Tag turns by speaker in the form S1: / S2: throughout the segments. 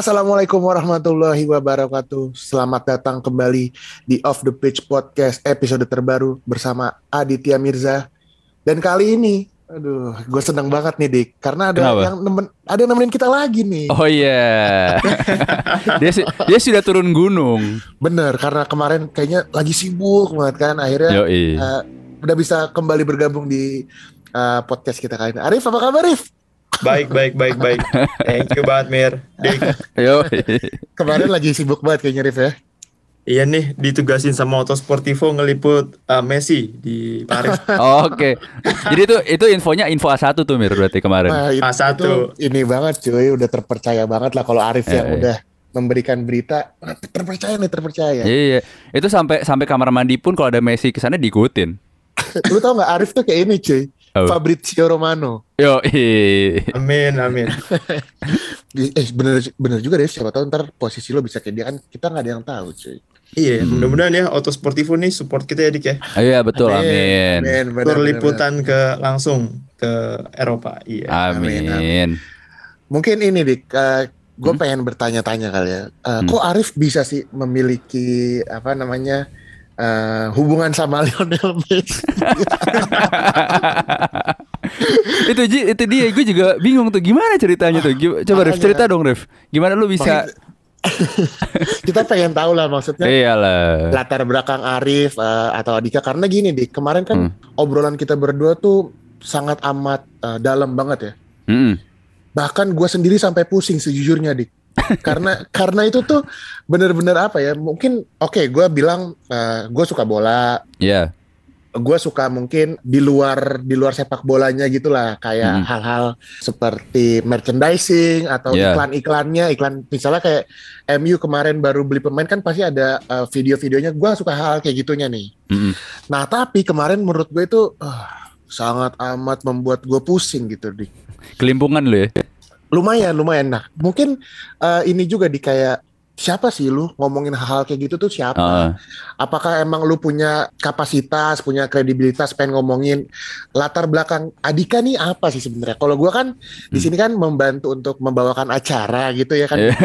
S1: Assalamualaikum warahmatullahi wabarakatuh. Selamat datang kembali di Off the Pitch Podcast episode terbaru bersama Aditya Mirza. Dan kali ini, aduh, gue seneng banget nih Dik, karena ada
S2: Kenapa?
S1: yang nemen, ada yang nemenin kita lagi nih.
S2: Oh iya. dia su- dia sudah turun gunung.
S1: Bener, karena kemarin kayaknya lagi sibuk banget kan, akhirnya
S2: Yoi.
S1: eh, udah bisa kembali bergabung di eh, podcast kita kali ini. Arif, apa kabar Arif?
S3: Baik, baik, baik, baik. Thank you banget, Mir. Dik,
S2: Yo.
S1: Kemarin lagi sibuk banget kayaknya Arif ya.
S3: iya nih, ditugasin sama Autosportivo ngeliput uh, Messi di Paris.
S2: Oke. Jadi itu itu infonya info A1 tuh Mir berarti kemarin.
S1: Nah, itu,
S3: A1.
S1: itu ini banget cuy, udah terpercaya banget lah kalau Arif yang
S2: Eh, eh.
S1: udah memberikan berita terpercaya nih terpercaya.
S2: Iya, iya. Itu sampai sampai kamar mandi pun kalau ada Messi ke sana diikutin.
S1: Lu tau nggak Arif tuh kayak ini cuy,
S2: Apa?
S1: Fabrizio Romano.
S2: Yo. iya.
S3: Amin, amin.
S1: Eh bener bener juga deh siapa tahu ntar posisi lo bisa kayak dia kan kita nggak ada yang tahu cuy.
S3: Iya, mudah-mudahan ya Autosportivo nih support kita ya, Dik ya.
S2: Oh, iya betul amin.
S1: Amin. bener,
S3: Tur
S1: bener,
S3: liputan ke langsung ke Eropa. Iya.
S1: Amin,
S2: Amin.
S1: bener. Mungkin ini dik, gue pengen bertanya-tanya kali ya. Eh, Kok Arif bisa sih memiliki apa namanya eh, hubungan sama Lionel Messi?
S2: itu itu dia gue juga bingung tuh gimana ceritanya tuh. Coba Rif cerita dong Rif. Gimana lu bisa
S1: kita pengen tahu lah maksudnya.
S2: Iyalah.
S1: latar belakang Arif eh, atau Adika karena gini di kemarin kan
S2: Hmm.
S1: obrolan kita berdua tuh sangat amat eh, dalam banget ya
S2: Mm-mm.
S1: bahkan gue sendiri sampai pusing sejujurnya dik karena karena itu tuh bener-bener apa ya mungkin oke gue bilang gue suka bola
S2: Iya.
S1: gue suka mungkin di luar di luar sepak bolanya gitulah kayak
S2: Hmm.
S1: hal-hal seperti merchandising atau
S2: Yeah.
S1: iklan-iklannya iklan misalnya kayak MU kemarin baru beli pemain kan pasti ada uh, video-videonya gue suka hal kayak gitunya nih
S2: Mm-mm.
S1: nah tapi kemarin menurut gue itu ah, sangat amat membuat gue pusing gitu di
S2: Kelimpungan lu ya.
S1: Lumayan lumayan nah mungkin uh, ini juga di kayak siapa sih lu ngomongin hal-hal kayak gitu tuh siapa
S2: Heeh.
S1: apakah emang lu punya kapasitas, punya kredibilitas pengen ngomongin latar belakang Adika nih apa sih sebenarnya? Kalau gua kan di
S2: Hmm.
S1: sini kan membantu untuk membawakan acara gitu ya kan.
S2: Iya.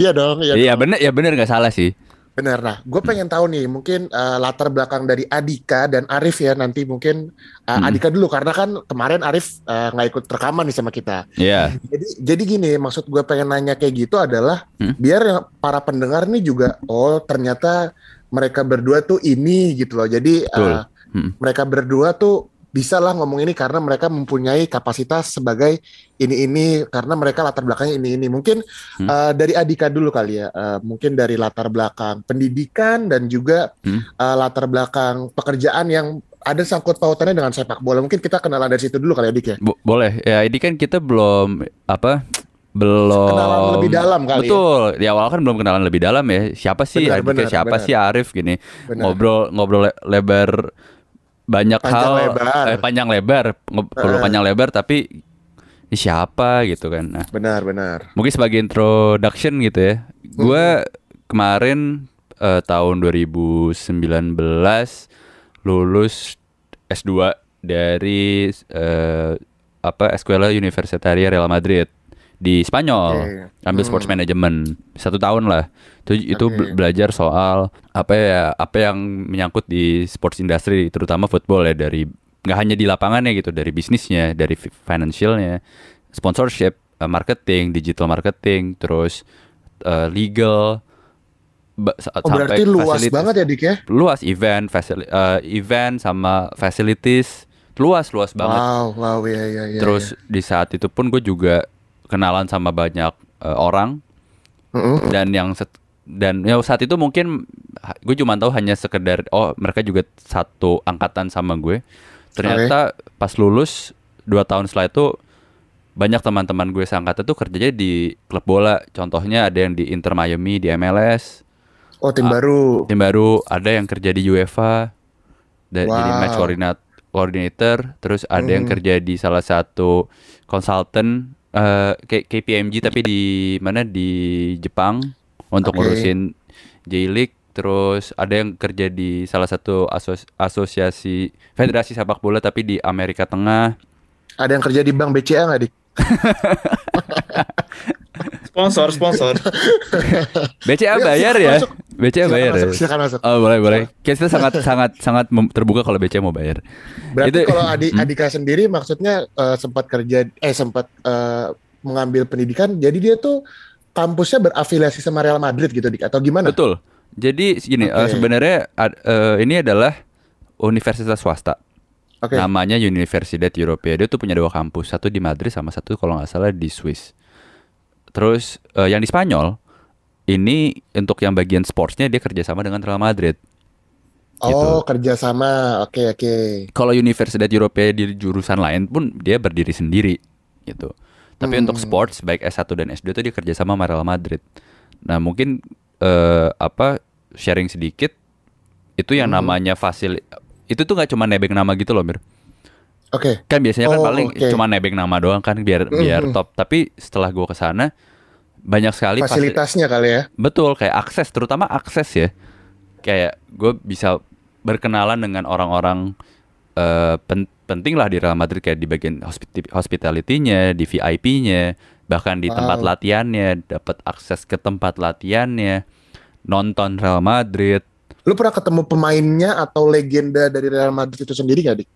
S1: iya dong, iya.
S2: Iya bener ya bener nggak salah sih.
S1: Bener. Nah, gue pengen tahu nih mungkin eh, latar belakang dari Adika dan Arif ya nanti mungkin eh,
S2: Hmm.
S1: Adika dulu karena kan kemarin Arif eh, nggak ikut rekaman nih sama kita.
S2: Iya.
S1: Jadi jadi gini, maksud gue pengen nanya kayak gitu adalah
S2: Hmm.
S1: biar para pendengar nih juga oh ternyata mereka berdua tuh ini gitu loh. Jadi eh,
S2: Hmm.
S1: mereka berdua tuh bisa lah ngomong ini karena mereka mempunyai kapasitas sebagai ini ini karena mereka latar belakangnya ini ini. Mungkin
S2: Hmm.
S1: eh, dari Adika dulu kali ya. Eh, mungkin dari latar belakang pendidikan dan juga
S2: Hmm.
S1: eh, latar belakang pekerjaan yang ada sangkut pautannya dengan sepak bola. Mungkin kita kenalan dari situ dulu kali ya Dik ya.
S2: Bo- boleh. Ya ini kan kita belum apa belum
S1: Kenalan lebih dalam kali ya.
S2: Betul. Di awal kan belum kenalan lebih dalam ya. Siapa sih
S1: Benar,
S2: Andika,
S1: benar,
S2: siapa
S1: benar.
S2: sih Arif gini.
S1: Benar.
S2: Ngobrol ngobrol le- lebar banyak
S1: Panjang
S2: hal
S1: lebar.
S2: eh, panjang lebar ngobrol
S1: Eh.
S2: panjang lebar tapi ini siapa gitu kan. Nah,
S1: Benar, benar.
S2: mungkin sebagai introduction gitu ya. Gue kemarin eh, tahun 2019 lulus S2 dari eh, apa Escuela Universitaria Real Madrid di Spanyol.
S1: Oke.
S2: Ambil
S1: Hmm.
S2: sports management satu tahun lah. Itu itu belajar soal apa ya apa yang menyangkut di sports industry terutama football ya dari nggak hanya di lapangannya gitu dari bisnisnya dari fi- financialnya sponsorship eh, marketing digital marketing terus eh, legal
S1: Oh berarti luas banget ya Dik ya?
S2: luas event facil- eh, event sama facilities luas luas banget
S1: Wow, wow, ya, ya, ya.
S2: terus di saat itu pun gue juga kenalan sama banyak eh, orang. Dan yang set- dan ya saat itu mungkin gue cuma tahu hanya sekedar oh mereka juga satu angkatan sama gue. Ternyata pas lulus dua tahun setelah itu banyak teman-teman gue seangkatan tuh kerjanya di klub bola. Contohnya ada yang di Inter Miami di MLS
S1: Oh tim
S2: Ah,
S1: baru.
S2: tim baru. Ada yang kerja di UEFA da- jadi
S1: Wow.
S2: match coordinat- coordinator. Terus ada yang
S1: Mhm.
S2: kerja di salah satu consultant eh, kayak KPMG tapi di mana di Jepang untuk
S1: Oke.
S2: ngurusin J-League terus ada yang kerja di salah satu asos- asosiasi federasi sepak bola tapi di Amerika Tengah
S1: Ada yang kerja di bank BCA nggak dik?
S3: Sponsor, sponsor.
S2: BCA bayar ya.
S1: masuk.
S2: BCA
S1: Silakan
S2: bayar ya.
S1: masuk, silakan masuk.
S2: Oh boleh boleh. Kita sangat sangat sangat terbuka kalau BCA mau bayar.
S1: Berarti
S2: Itu-
S1: kalau Adi,
S2: Hmm.
S1: Adika sendiri maksudnya eh, sempat kerja eh sempat eh, mengambil pendidikan jadi dia tuh kampusnya berafiliasi sama Real Madrid gitu Dik atau gimana?
S2: Betul. Jadi gini eh,
S1: Oke.
S2: sebenarnya ad- eh, ini adalah universitas swasta.
S1: Oke.
S2: Namanya Universidad Europea. Dia tuh punya dua kampus, satu di Madrid sama satu kalau nggak salah di Swiss. Terus eh, yang di Spanyol ini untuk yang bagian sportsnya dia kerjasama dengan Real Madrid. gitu.
S1: Oh, kerjasama. Oke, oke.
S2: Kalau Universidad Europea di jurusan lain pun dia berdiri sendiri gitu. Tapi untuk
S1: Hmm.
S2: sports baik S1 dan S2 itu dia kerjasama sama Real Madrid. Nah mungkin eh, apa sharing sedikit itu yang
S1: Hmm.
S2: namanya fasil itu tuh nggak cuma nebeng nama gitu loh Mir.
S1: Oke.
S2: Kan biasanya kan
S1: Oh,
S2: paling
S1: oke.
S2: cuma nebeng nama doang kan biar biar
S1: Mhm.
S2: top. Tapi setelah gua ke sana banyak sekali fasil-
S1: Fasilitasnya kali ya.
S2: Betul, kayak akses, terutama akses ya. Kayak gue bisa berkenalan dengan orang-orang eh, pen- penting lah di Real Madrid kayak di bagian hospiti- hospitality-nya, di VIP-nya, bahkan di tempat
S1: Wow.
S2: latihannya, dapat akses ke tempat latihannya, nonton Real Madrid.
S1: Lu pernah ketemu pemainnya atau legenda dari Real Madrid itu sendiri gak, Dik?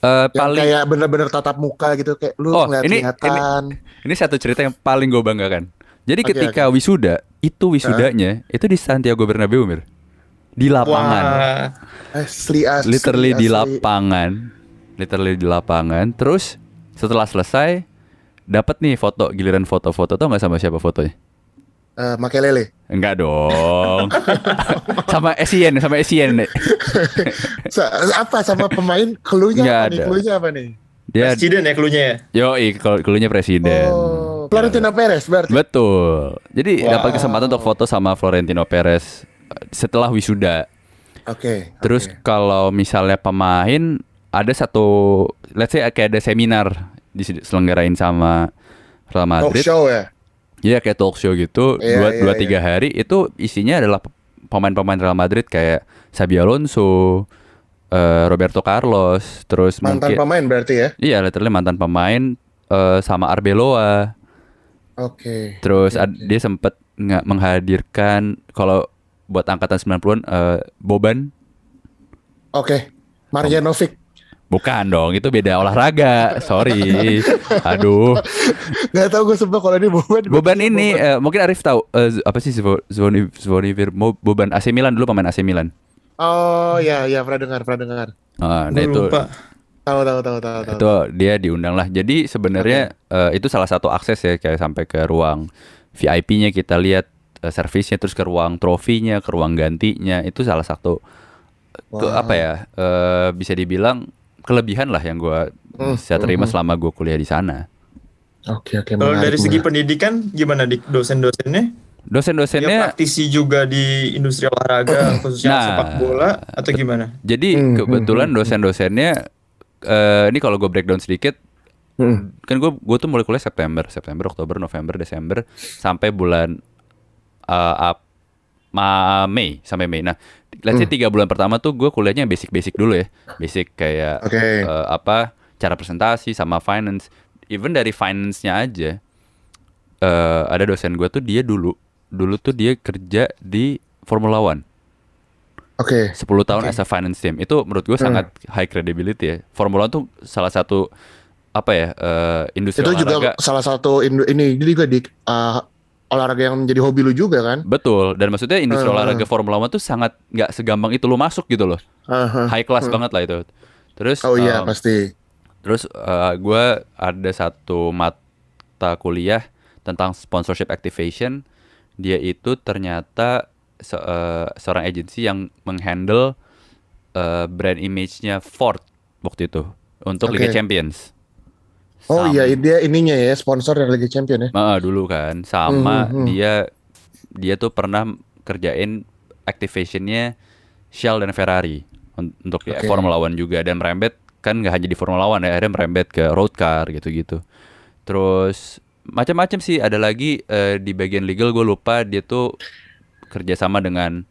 S2: Eh,
S1: Yang
S2: paling
S1: kayak bener-bener tatap muka gitu kayak lu
S2: Oh,
S1: ngeliat
S2: ini-
S1: kelihatan.
S2: ini satu cerita yang paling gue banggakan. Jadi
S1: Oke,
S2: ketika wisuda, itu wisudanya itu di Santiago Bernabeu, Mir. Di lapangan.
S3: Wah,
S1: Asli asli.
S2: literally di
S1: asli.
S2: lapangan literally di lapangan terus setelah selesai dapat nih foto giliran foto-foto tau nggak sama siapa fotonya
S1: Eh, Makelele.
S2: enggak dong sama Essien sama.
S1: Sa- apa sama pemain
S2: Nggak
S1: apa nih? apa nih?
S2: dia
S3: presiden ya klunya ya.
S2: yo kalau keluarnya presiden
S1: Oh, Florentino Perez berarti.
S2: betul jadi
S3: Wow.
S2: dapat kesempatan untuk foto sama Florentino Perez setelah wisuda
S1: Oke.
S2: terus
S1: oke.
S2: kalau misalnya pemain ada satu let's say kayak ada seminar diselenggarain sama Real
S1: talk
S2: Madrid
S1: show ya.
S2: Iya kayak talk show gitu
S1: Iya,
S2: dua
S1: iya,
S2: dua
S1: iya.
S2: tiga hari itu isinya adalah pemain-pemain Real Madrid kayak Xabi Alonso, eh, Roberto Carlos, terus
S1: Mantan
S2: mungkin
S1: pemain berarti ya.
S2: iya literally mantan pemain eh, sama Arbeloa.
S1: Oke.
S2: Terus ad- dia sempat nggak menghadirkan kalau buat angkatan 90-an eh, Boban
S1: Oke. Marjanovic.
S2: bukan dong itu beda olahraga sorry aduh
S1: Gak tau gue sumpah kalau ini Boban.
S2: Boban ini
S1: Boban.
S2: eh, mungkin Arif tahu eh, apa sih Zvo- Zvoni Zvonimir Boban AC Milan dulu pemain AC Milan
S1: Oh ya ya pernah dengar pernah dengar.
S2: Ah, nah itu
S3: lupa.
S1: Tahu tahu tahu tahu tahu.
S2: itu dia diundang lah. Jadi sebenarnya eh, itu salah satu akses ya kayak sampai ke ruang VIP-nya kita lihat eh, servisnya terus ke ruang trofinya, ke ruang gantinya itu salah satu ke
S1: Wow.
S2: apa ya eh, bisa dibilang kelebihan lah yang gua
S1: Hmm,
S2: bisa terima
S1: hmm.
S2: selama gue kuliah di sana.
S1: Oke oke.
S3: Kalau
S1: menarik,
S3: dari segi
S1: menarik.
S3: pendidikan gimana dik dosen-dosennya?
S2: Dosen-dosennya
S3: praktisi juga di industri olahraga khususnya
S2: Nah.
S3: sepak bola atau gimana?
S2: jadi
S1: Hmm,
S2: kebetulan
S1: hmm, hmm,
S2: dosen-dosennya eh, ini kalau gue breakdown sedikit
S1: Hmm.
S2: kan gue gue tuh mulai kuliah September September Oktober November Desember sampai bulan eh, ap- ma Mei sampai Mei nah let's say
S1: Hmm.
S2: tiga bulan pertama tuh gue kuliahnya basic basic dulu ya basic kayak
S1: Oke.
S2: eh, apa cara presentasi sama finance even dari finance-nya aja eh ada dosen gue tuh dia dulu dulu tuh dia kerja di Formula One
S1: Oke.
S2: 10 tahun
S1: Oke.
S2: as a finance team itu menurut gue
S1: Hmm.
S2: sangat high credibility ya Formula tuh salah satu apa ya eh, industri
S1: Itu
S2: olahraga
S1: juga salah satu indo- ini jadi juga di uh, olahraga yang menjadi hobi lu juga kan?
S2: Betul, dan maksudnya industri
S1: Hmm.
S2: olahraga Formula One tuh sangat nggak segampang itu lo masuk gitu loh,
S1: Aha.
S2: high class banget lah itu. Terus,
S1: Oh iya
S2: um,
S1: pasti.
S2: terus gue ada satu mata kuliah tentang sponsorship activation. Dia itu ternyata se- eh, seorang agensi yang menghandle eh, brand image-nya Ford waktu itu untuk Liga
S1: Oke.
S2: Champions.
S1: Oh iya dia ininya ya sponsor dari Liga Champion ya.
S2: Ah, dulu kan sama
S1: Hmm, hmm, hmm.
S2: dia dia tuh pernah kerjain activationnya Shell dan Ferrari un- untuk ya
S1: Oke.
S2: Formula One juga dan merembet kan nggak hanya di Formula One ya akhirnya merembet ke road car gitu-gitu terus macam-macam sih ada lagi eh, di bagian legal gue lupa dia tuh kerjasama dengan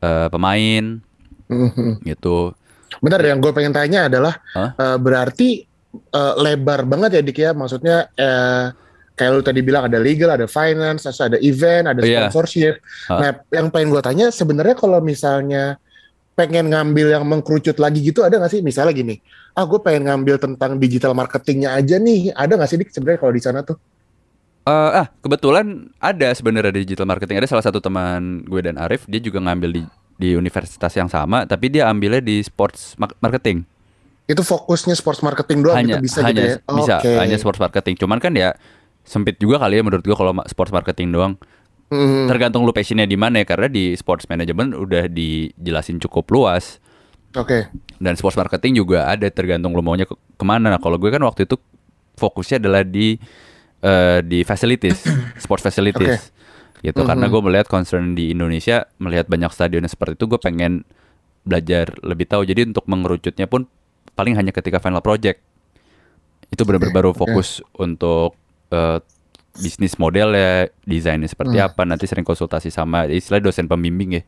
S2: eh, pemain
S1: Mhm.
S2: gitu
S1: Benar yang gue pengen tanya adalah
S2: Hah?
S1: eh, berarti eh, lebar banget ya Dik ya. Maksudnya eh, kayak lu tadi bilang ada legal, ada finance, ada event, ada
S2: Iya.
S1: sponsorship.
S2: Hah.
S1: Nah, yang pengen gue tanya sebenarnya kalau misalnya pengen ngambil yang mengkerucut lagi gitu ada nggak sih? Misalnya gini, ah gue pengen ngambil tentang digital marketingnya aja nih. Ada nggak sih Dik sebenarnya kalau di sana tuh?
S2: Eh, ah, kebetulan ada sebenarnya di digital marketing. Ada salah satu teman gue dan Arif, dia juga ngambil di di universitas yang sama, tapi dia ambilnya di sports ma- marketing.
S1: Itu fokusnya sports marketing doang
S2: hanya
S1: gitu bisa
S2: hanya
S1: gitu ya?
S2: bisa
S1: Oke.
S2: hanya sports marketing. Cuman kan ya sempit juga kali ya menurut gue kalau sports marketing doang.
S1: Hmm.
S2: Tergantung lu passionnya di mana ya, karena di sports management udah dijelasin cukup luas.
S1: Oke.
S2: Dan sports marketing juga ada tergantung lu maunya ke- ke mana. Nah kalau gue kan waktu itu fokusnya adalah di eh, di facilities, sports facilities. Gitu karena
S1: Mhm.
S2: gue melihat concern di Indonesia melihat banyak stadion yang seperti itu gue pengen belajar lebih tahu. Jadi untuk mengerucutnya pun paling hanya ketika final project. Itu benar-benar baru fokus untuk eh, bisnis model ya, desainnya seperti
S1: Hmm.
S2: apa. Nanti sering konsultasi sama istilah dosen pembimbing ya.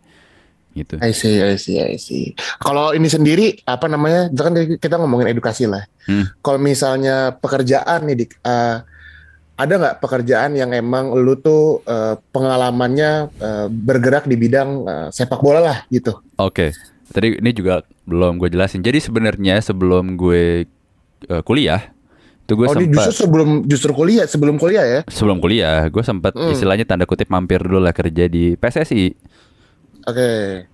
S2: Gitu.
S1: I see, I see, I see. Kalau ini sendiri apa namanya? Itu kan kita ngomongin edukasi lah.
S2: Hmm.
S1: Kalau misalnya pekerjaan nih, Dik, eh, ada nggak pekerjaan yang emang lu tuh eh, pengalamannya eh, bergerak di bidang eh, sepak bola lah gitu?
S2: Oke, tadi ini juga belum gue jelasin. Jadi sebenarnya sebelum gue eh, kuliah, itu gue
S1: oh,
S2: sempat
S1: justru sebelum justru kuliah, sebelum kuliah ya?
S2: sebelum kuliah, gue sempat
S1: Hmm.
S2: istilahnya tanda kutip mampir dulu lah kerja di PSSI.
S1: Oke.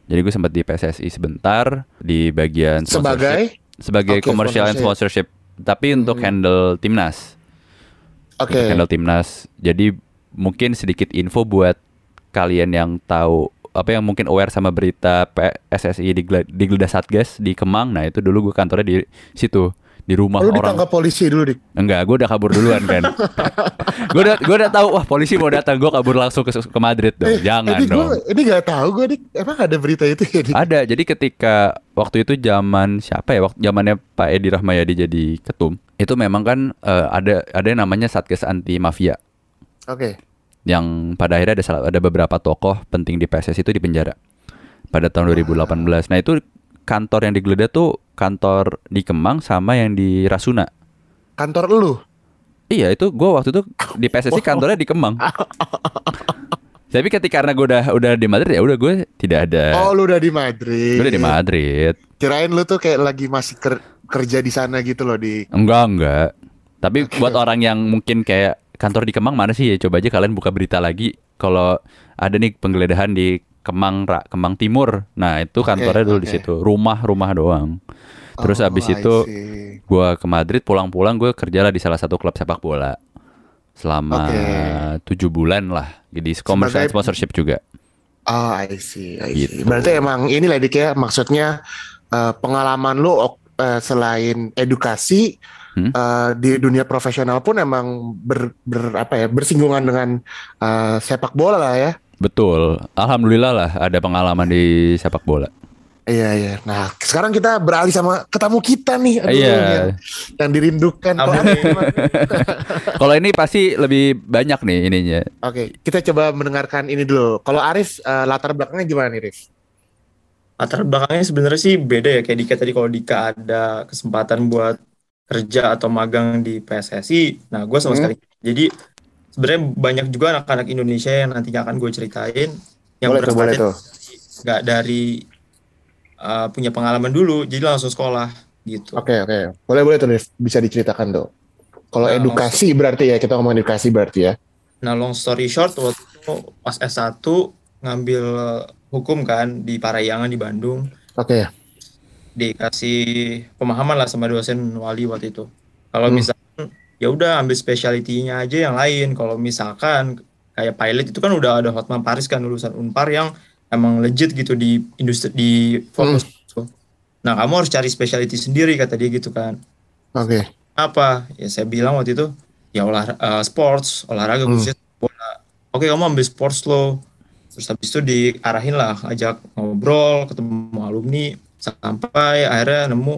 S2: Jadi gue sempat di PSSI sebentar di bagian.
S1: Sebagai
S2: sebagai
S1: Oke,
S2: commercial and
S1: sponsorship.
S2: sponsorship, tapi untuk
S1: Hmm.
S2: handle timnas. Untuk handle timnas. Jadi mungkin sedikit info buat kalian yang tahu apa yang mungkin aware sama berita PSSI di digeledah Satgas di Kemang. Nah, itu dulu gue kantornya di situ di rumah
S1: Oh, lu
S2: orang.
S1: ditangkap polisi dulu, Dik.
S2: Enggak, gue udah kabur duluan kan. gue udah gue udah tahu wah polisi mau datang, gue kabur langsung ke ke Madrid dong.
S1: Eh,
S2: Jangan
S1: ini
S2: dong.
S1: Gua, ini gak tahu gue, Dik. Emang ada berita itu ya, Dik?
S2: Ada. Jadi ketika waktu itu zaman siapa ya? Waktu zamannya Pak Edi Rahmayadi jadi ketum. Itu memang kan eh, ada ada yang namanya Satgas Anti Mafia
S1: Oke.
S2: yang pada akhirnya ada salah- ada beberapa tokoh penting di PSSI itu di penjara pada tahun 2018. Nah, itu kantor yang digeledah tuh kantor di Kemang sama yang di Rasuna.
S1: Kantor lu?
S2: Iya itu gue waktu itu di PSSI kantornya di Kemang. Tapi ketika karena gue udah udah di Madrid ya udah gue tidak ada.
S1: Oh, lu udah di Madrid.
S2: Gue udah di Madrid.
S1: Kirain lu tuh kayak lagi masih ker- kerja di sana gitu loh di.
S2: Enggak enggak. Tapi buat orang yang mungkin kayak kantor di Kemang mana sih ya coba aja kalian buka berita lagi kalau ada nih penggeledahan di Kemang Ra, Kemang Timur. Nah itu kantornya dulu di
S1: oke.
S2: situ. Rumah rumah doang. Terus
S1: Oh,
S2: abis itu gue ke Madrid pulang-pulang gue kerjalah di salah satu klub sepak bola selama tujuh bulan lah jadi commercial
S1: Sebagai-
S2: sponsorship juga
S1: Oh, I see, I see.
S2: Gitu.
S1: Berarti emang ini lah ya, maksudnya eh, pengalaman lu eh, selain edukasi
S2: Hmm.
S1: eh, di dunia profesional pun emang ber, ber- apa ya bersinggungan dengan eh, sepak bola lah ya.
S2: Betul alhamdulillah lah ada pengalaman di sepak bola
S1: Iya iya. Nah sekarang kita beralih sama ketemu kita nih. Aduh,
S2: Iya.
S1: yang, yang dirindukan. Kalau
S2: ini pasti lebih banyak nih ininya
S1: Oke, kita coba mendengarkan ini dulu. Kalau Arif eh, latar belakangnya gimana nih, Arif?
S3: Latar belakangnya sebenarnya sih beda ya kayak Dika tadi kalau Dika ada kesempatan buat kerja atau magang di PSSI, nah gue sama
S1: Hmm.
S3: sekali. Jadi sebenarnya banyak juga anak-anak Indonesia yang nantinya akan gue ceritain yang
S1: boleh tuh, boleh tuh.
S3: nggak dari uh, punya pengalaman dulu, jadi langsung sekolah gitu.
S1: Oke oke, boleh boleh tuh bisa diceritakan tuh. Kalau
S3: Nah,
S1: edukasi berarti ya kita ngomong edukasi berarti ya.
S3: Nah, long story short, waktu itu pas S1 ngambil hukum kan di Parahyangan di Bandung.
S1: Oke.
S3: dikasih pemahaman lah sama dosen wali waktu itu. Kalau
S1: Hmm.
S3: misalkan ya udah ambil specialty-nya aja yang lain. Kalau misalkan kayak pilot itu kan udah ada Hotman Paris kan lulusan Unpar yang emang legit gitu di industri di fokus. Nah, kamu harus cari specialty sendiri kata dia gitu kan.
S1: Oke.
S3: Apa? Ya saya bilang waktu itu ya olah eh, sports, olahraga
S1: Hmm.
S3: khususnya bola. Oke, kamu ambil sports lo. Terus habis itu diarahin lah, ajak ngobrol, ketemu alumni, sampai akhirnya nemu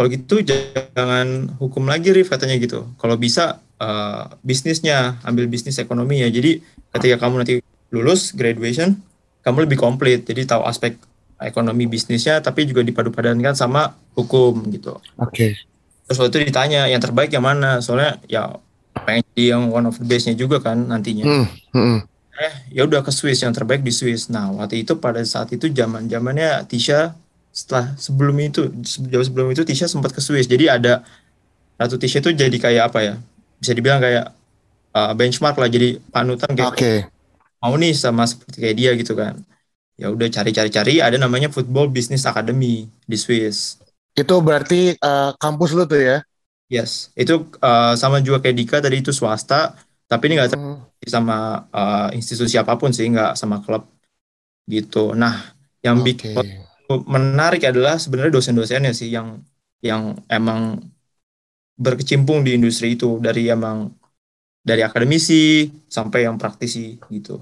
S3: kalau gitu jangan hukum lagi Rif katanya gitu. Kalau bisa eh, bisnisnya, ambil bisnis ekonomi ya. Jadi ketika kamu nanti lulus graduation, kamu lebih komplit. Jadi tahu aspek ekonomi bisnisnya, tapi juga dipadu-padankan sama hukum gitu.
S1: Oke.
S3: terus waktu itu ditanya yang terbaik yang mana soalnya ya pengen jadi yang one of the best-nya juga kan nantinya
S1: Hmm, hmm.
S3: eh ya udah ke Swiss yang terbaik di Swiss nah waktu itu pada saat itu zaman zamannya Tisha setelah sebelum itu jauh sebelum itu Tisha sempat ke Swiss. Jadi ada Ratu Tisha itu jadi kayak apa ya? Bisa dibilang kayak uh, benchmark lah. Jadi panutan kayak
S1: Oke.
S3: mau nih sama seperti kayak dia gitu kan. Ya udah cari-cari-cari ada namanya Football Business Academy di Swiss.
S1: Itu berarti eh, kampus lu tuh ya?
S3: yes. Itu uh, sama juga kayak Dika tadi itu swasta. Tapi ini nggak
S1: Hmm.
S3: sama uh, institusi apa pun sih. Nggak sama klub gitu. Nah yang
S1: Oke.
S3: bikin menarik adalah sebenarnya dosen-dosennya sih yang yang emang berkecimpung di industri itu dari emang dari akademisi sampai yang praktisi gitu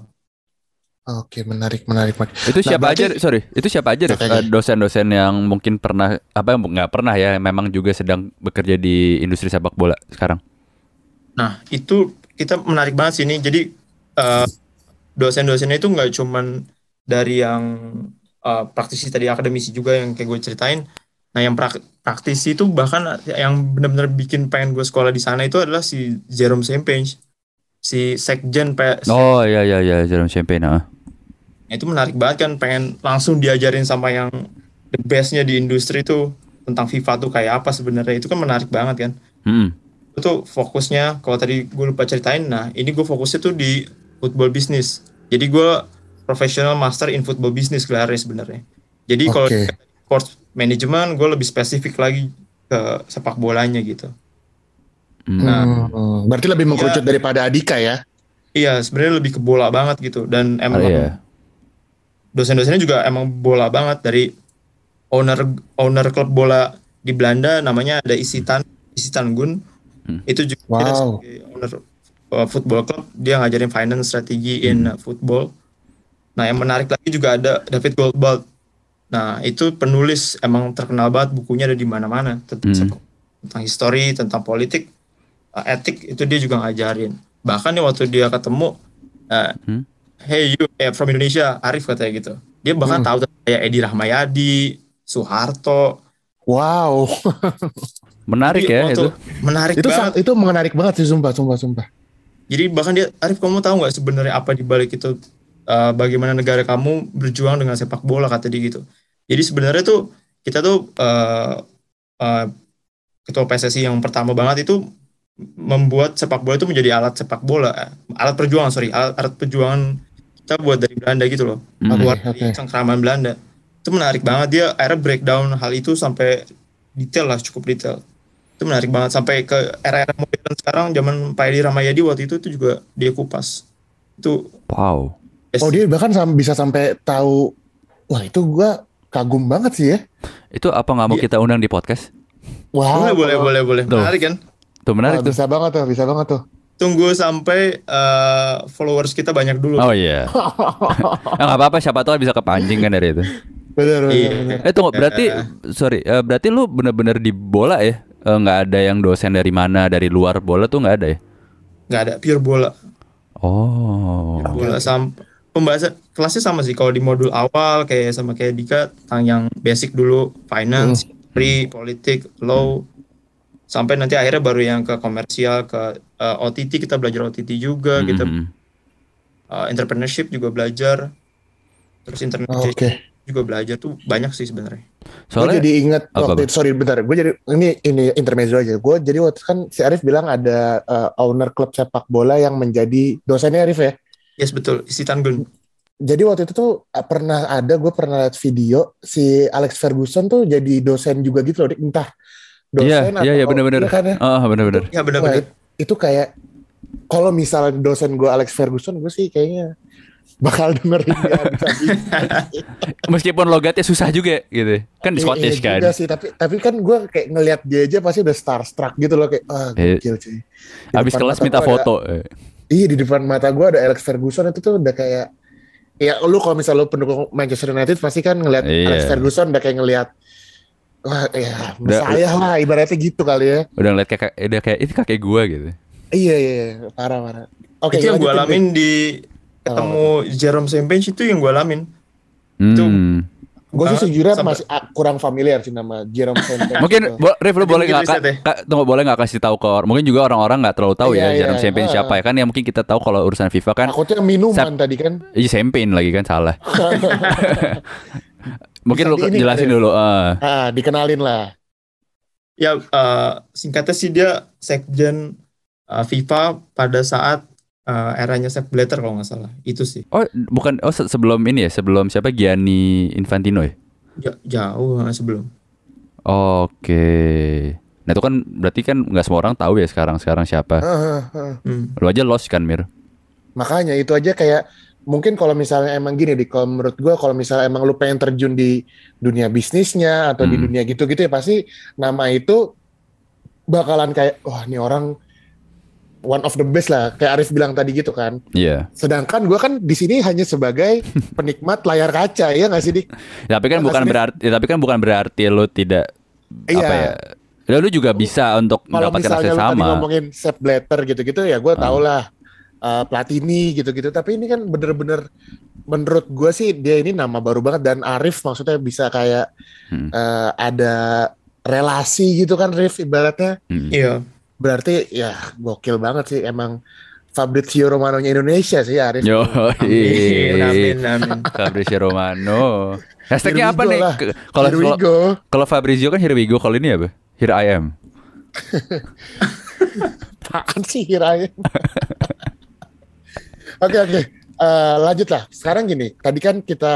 S1: Oke, menarik, menarik.
S2: Itu
S1: Nah,
S2: siapa
S1: berarti-
S2: aja? Sorry, itu siapa aja. Eh, dosen-dosen yang mungkin pernah apa yang nggak pernah ya? Memang juga sedang bekerja di industri sepak bola sekarang.
S3: Nah, itu kita menarik banget sih ini. Jadi eh, dosen-dosennya itu nggak cuman dari yang eh, praktisi tadi akademisi juga yang kayak gue ceritain. Nah, yang prak- praktisi itu bahkan yang benar-benar bikin pengen gue sekolah di sana itu adalah si Jerome Sempage, si sekjen P-
S2: Oh iya iya iya Jerome Champagne. ah.
S3: Nah, itu menarik banget kan pengen langsung diajarin sama yang the bestnya di industri itu tentang FIFA tuh kayak apa sebenarnya itu kan menarik banget kan
S2: Mm-mm.
S3: itu fokusnya kalau tadi gue lupa ceritain nah ini gue fokusnya tuh di football business jadi gue professional master in football business gelarnya sebenarnya jadi kalau
S1: Oke.
S3: di sports management gue lebih spesifik lagi ke sepak bolanya gitu
S2: Mm.
S3: Nah.
S1: Hmm, berarti lebih mengkerucut
S3: Iya.
S1: daripada Adika ya?
S3: iya sebenarnya lebih ke bola banget gitu dan
S2: Oh,
S3: emang
S2: iya.
S3: dosen-dosennya juga emang bola banget dari owner owner klub bola di Belanda namanya ada Isitan Isitan Gun
S2: Hmm.
S3: itu juga
S1: Wow.
S3: sebagai owner uh, football club dia ngajarin finance strategi in uh, football nah yang menarik lagi juga ada David Goldblatt nah itu penulis emang terkenal banget bukunya ada di mana-mana tentang
S2: Hmm.
S3: tentang histori tentang politik uh, etik itu dia juga ngajarin bahkan nih waktu dia ketemu uh,
S2: Hmm.
S3: hey you eh, from Indonesia Arif katanya gitu dia bahkan
S1: Hmm.
S3: tahu tentang kayak Edi Rahmayadi Soeharto
S1: Wow,
S2: Menarik
S3: Jadi
S2: ya
S3: waktu-
S2: itu.
S3: menarik
S1: itu
S3: banget
S1: itu menarik banget sih sumpah, sumpah, sumpah.
S3: jadi bahkan dia Arif kamu tahu nggak sebenarnya apa di balik itu uh, bagaimana negara kamu berjuang dengan sepak bola kata dia gitu jadi sebenarnya tuh kita tuh uh, uh, ketua PSSI yang pertama banget itu membuat sepak bola itu menjadi alat sepak bola eh, alat perjuangan sorry alat, alat perjuangan kita buat dari Belanda gitu loh
S2: Mm.
S3: Keluar
S1: oke.
S3: dari cengkraman Belanda itu menarik banget dia akhirnya breakdown hal itu sampai detail lah cukup detail itu menarik banget sampai ke era-era modern sekarang zaman Pak Edi Ramayadi waktu itu itu juga dia kupas itu
S2: Wow.
S3: Yes,
S1: Oh dia bahkan sam- bisa sampai tahu, wah itu gua kagum banget sih ya.
S2: Itu apa nggak mau
S3: Iya.
S2: kita undang di podcast?
S1: Wah,
S3: boleh boleh boleh boleh
S2: Tuh.
S3: menarik kan
S2: Tuh menarik
S1: Wah,
S2: tuh.
S1: bisa banget tuh, bisa banget tuh.
S3: tunggu sampai eh, followers kita banyak dulu
S2: Oh iya. Eh, nggak apa-apa siapa tahu bisa kepancing kan dari itu.
S1: bener, bener,
S3: Iya.
S2: Eh tunggu berarti sorry eh, berarti lu bener-bener di bola ya? Eh, nggak ada yang dosen dari mana dari luar bola tuh nggak ada ya?
S3: nggak ada pure bola
S2: Oh.
S3: bola sam pembahasan kelasnya sama sih kalau di modul awal kayak sama kayak Dika tentang yang basic dulu finance, free, politik, law sampai nanti akhirnya baru yang ke komersial ke uh, OTT kita belajar OTT juga kita
S2: Mhm.
S3: uh, entrepreneurship juga belajar terus international
S1: Oke.
S3: juga belajar tuh banyak sih sebenarnya
S1: Gue
S2: Soalnya
S1: jadi inget
S2: Apa,
S1: waktu itu, sorry bentar, gue jadi ini ini intermezzo aja. Gue jadi waktu kan si Arif bilang ada uh, owner klub sepak bola yang menjadi dosennya Arif ya.
S3: Yes betul isi Tanggun
S1: Jadi waktu itu tuh uh, pernah ada, gue pernah lihat video si Alex Ferguson tuh jadi dosen juga gitu loh, entah
S2: Iya,
S1: dosen
S2: iya, iya, bener-bener.
S1: iya kan ya?
S2: oh bener-bener.
S3: ya
S1: Wah,
S3: benar-benar
S1: itu kayak kalau misalnya dosen gue Alex Ferguson, gue sih kayaknya bakal dengerin dia bisa
S2: Meskipun logatnya susah juga gitu. Kan di Scottish
S1: Iya
S2: kan.
S1: juga sih, tapi tapi kan gue kayak ngelihat dia aja pasti udah starstruck gitu loh kayak ah
S2: Iya.
S1: gokil cuy. Di
S2: Habis kelas minta
S1: gua ada-
S2: foto. eh.
S1: Iya di depan mata gue ada Alex Ferguson itu tuh udah kayak ya lu kalau misalnya lu pendukung Manchester United pasti kan ngelihat
S2: Iya.
S1: Alex Ferguson udah kayak ngelihat wah ya
S2: Udah-
S1: saya lah ibaratnya gitu kali ya.
S2: Udah ngeliat kayak udah kayak itu kakek gua gitu.
S1: Iya iya iya. parah parah. Oke
S3: itu yang gue alamin di ketemu Jerome Sempage itu yang gue alamin Itu-
S2: Hmm.
S1: Gue sih sejujurnya
S3: sama-
S1: masih ah, kurang familiar sih nama Jerome Champagne.
S2: Mungkin
S1: gitu.
S2: bo- Rif lu boleh nggak
S3: ya.
S2: ka- tunggu boleh nggak kasih tahu ke orang? Mungkin juga orang-orang nggak terlalu tahu
S1: Iya,
S2: ya
S1: iya.
S2: Jerome Champagne
S1: Ah.
S2: siapa ya kan yang mungkin kita tahu kalau urusan FIFA kan
S1: Takutnya minuman tadi kan.
S2: Iya champagne lagi kan salah. Mungkin
S1: Bisa
S2: lu
S1: ini
S2: jelasin dulu. eh.
S1: Ah, dikenalin lah.
S3: Ya eh, singkatnya sih dia sekjen eh, FIFA pada saat eh, eranya Sepp Blatter kalau nggak salah. Itu sih.
S2: Oh bukan oh se- sebelum ini ya sebelum siapa Gianni Infantino ya?
S3: Ja- jauh eh, sebelum.
S2: Oke. Nah itu kan berarti kan nggak semua orang tahu ya sekarang sekarang siapa.
S1: Ah, ah.
S3: Hmm.
S2: Lu aja lost kan Mir?
S1: Makanya itu aja kayak mungkin kalau misalnya emang gini di kalau menurut gua kalau misalnya emang lu pengen terjun di dunia bisnisnya atau di
S2: Hmm.
S1: dunia gitu-gitu ya pasti nama itu bakalan kayak wah ini orang one of the best lah kayak Arif bilang tadi gitu kan.
S2: Iya.
S1: Sedangkan gua kan di sini hanya sebagai penikmat layar kaca ya nggak sih dik?
S2: Tapi kan
S1: Iya,
S2: bukan berarti tapi kan bukan berarti lu tidak
S1: Iya.
S2: apa ya? Ya, lu juga bisa untuk
S1: Kalau
S2: mendapatkan
S1: misalnya
S2: akses
S1: lu tadi
S2: sama.
S1: ngomongin Sepp Blatter gitu-gitu ya gue
S2: Ah.
S1: tau lah uh, Platini gitu-gitu. Tapi ini kan bener-bener menurut gue sih dia ini nama baru banget dan Arif maksudnya bisa kayak
S2: Hmm.
S1: uh, ada relasi gitu kan Rif ibaratnya.
S2: Hmm.
S3: Iya.
S1: Berarti ya gokil banget sih emang Fabrizio Romano-nya Indonesia sih Arif.
S2: Yo,
S3: Amin, amin, amin.
S2: Fabrizio Romano. Hashtagnya
S1: Here
S2: apa nih? Kalau
S1: Here
S2: kalau- Fabrizio kan here we go, kalau ini apa? Here I am.
S1: Apaan sih Hirayan? Oke oke. Eh, lanjut lah. Sekarang gini, tadi kan kita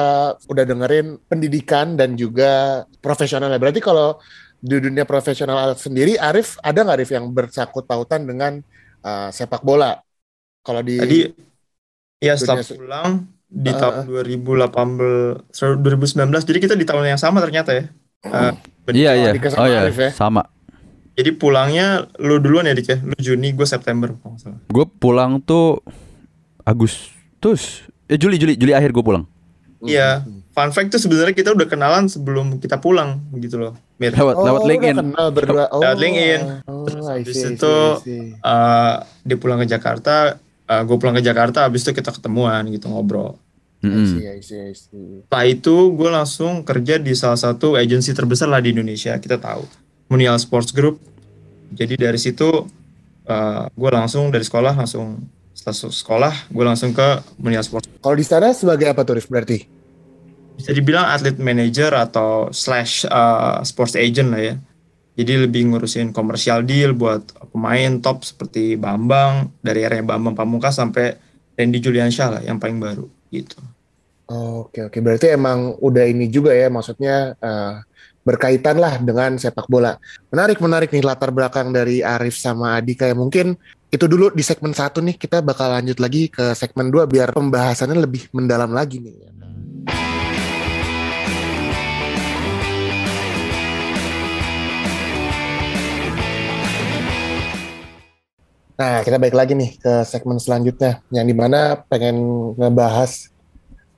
S1: udah dengerin pendidikan dan juga profesionalnya. Berarti kalau di dunia profesional sendiri, Arif ada nggak Arif yang bersangkut pautan dengan eh, sepak bola? Kalau di
S3: Tadi ya
S1: Dunia
S3: setelah
S1: se-
S3: pulang di
S1: Ah,
S3: tahun 2018 sorry, 2019 jadi kita di tahun yang sama ternyata ya. Eh, ben-
S2: Iya iya.
S1: Sama
S2: Oh iya,
S1: Arif ya?
S2: sama.
S3: Jadi pulangnya lu duluan ya Dik ya. Lu Juni, gue September kalau nggak salah.
S2: Gue pulang tuh Agustus. Eh Juli Juli Juli akhir gue pulang.
S3: Iya. Fun fact tuh sebenarnya kita udah kenalan sebelum kita pulang begitu loh. Mir.
S2: Lewat
S1: Oh,
S2: lewat LinkedIn.
S1: kenal berdua. Oh,
S3: Lewat LinkedIn.
S1: Oh,
S3: Terus habis itu. Eh, dia pulang ke Jakarta, gue pulang ke Jakarta, habis itu kita ketemuan gitu ngobrol.
S1: I
S2: Mm-mm.
S1: see, I see, I see.
S3: Setelah itu gue langsung kerja di salah satu agensi terbesar lah di Indonesia, kita tahu. Munial Sports Group. Jadi dari situ gue langsung dari sekolah langsung setelah sekolah gue langsung ke Munial Sports.
S1: Kalau di sana sebagai apa tuh Rif berarti?
S3: Bisa dibilang atlet manager atau slash eh, sports agent lah ya. Jadi lebih ngurusin komersial deal buat pemain top seperti Bambang dari area Bambang Pamungkas sampai Randy Juliansyah lah yang paling baru gitu.
S1: Oke oke berarti emang udah ini juga ya maksudnya eh, berkaitan lah dengan sepak bola. Menarik menarik nih latar belakang dari Arif sama Adika ya mungkin itu dulu di segmen satu nih kita bakal lanjut lagi ke segmen 2 biar pembahasannya lebih mendalam lagi nih. Nah, kita balik lagi nih ke segmen selanjutnya, yang di mana pengen ngebahas,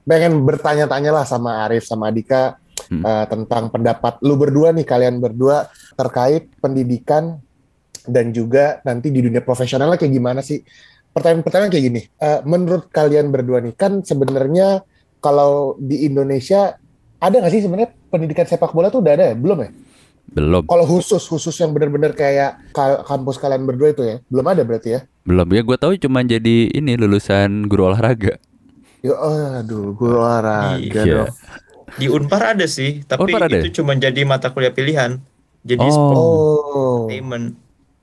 S1: pengen bertanya-tanya lah sama Arif sama Adika
S2: Hmm.
S1: eh, tentang pendapat lu berdua nih, kalian berdua terkait pendidikan dan juga nanti di dunia profesionalnya kayak gimana sih? Pertanyaan-pertanyaan kayak gini, eh, menurut kalian berdua nih, kan sebenarnya kalau di Indonesia ada nggak sih sebenarnya pendidikan sepak bola tuh udah ada ya? Belum ya?
S2: Belum.
S1: Kalau khusus khusus yang benar-benar kayak ka- kampus kalian berdua itu ya, belum ada berarti ya?
S2: Belum ya gue tahu cuma jadi ini lulusan guru olahraga.
S1: Ya, aduh, guru olahraga
S2: Iya.
S1: dong.
S3: Di Unpar ada sih, tapi
S2: Unpar ada
S3: itu cuma jadi mata kuliah pilihan. Jadi
S2: Oh.
S3: sport
S1: Oh,
S3: entertainment.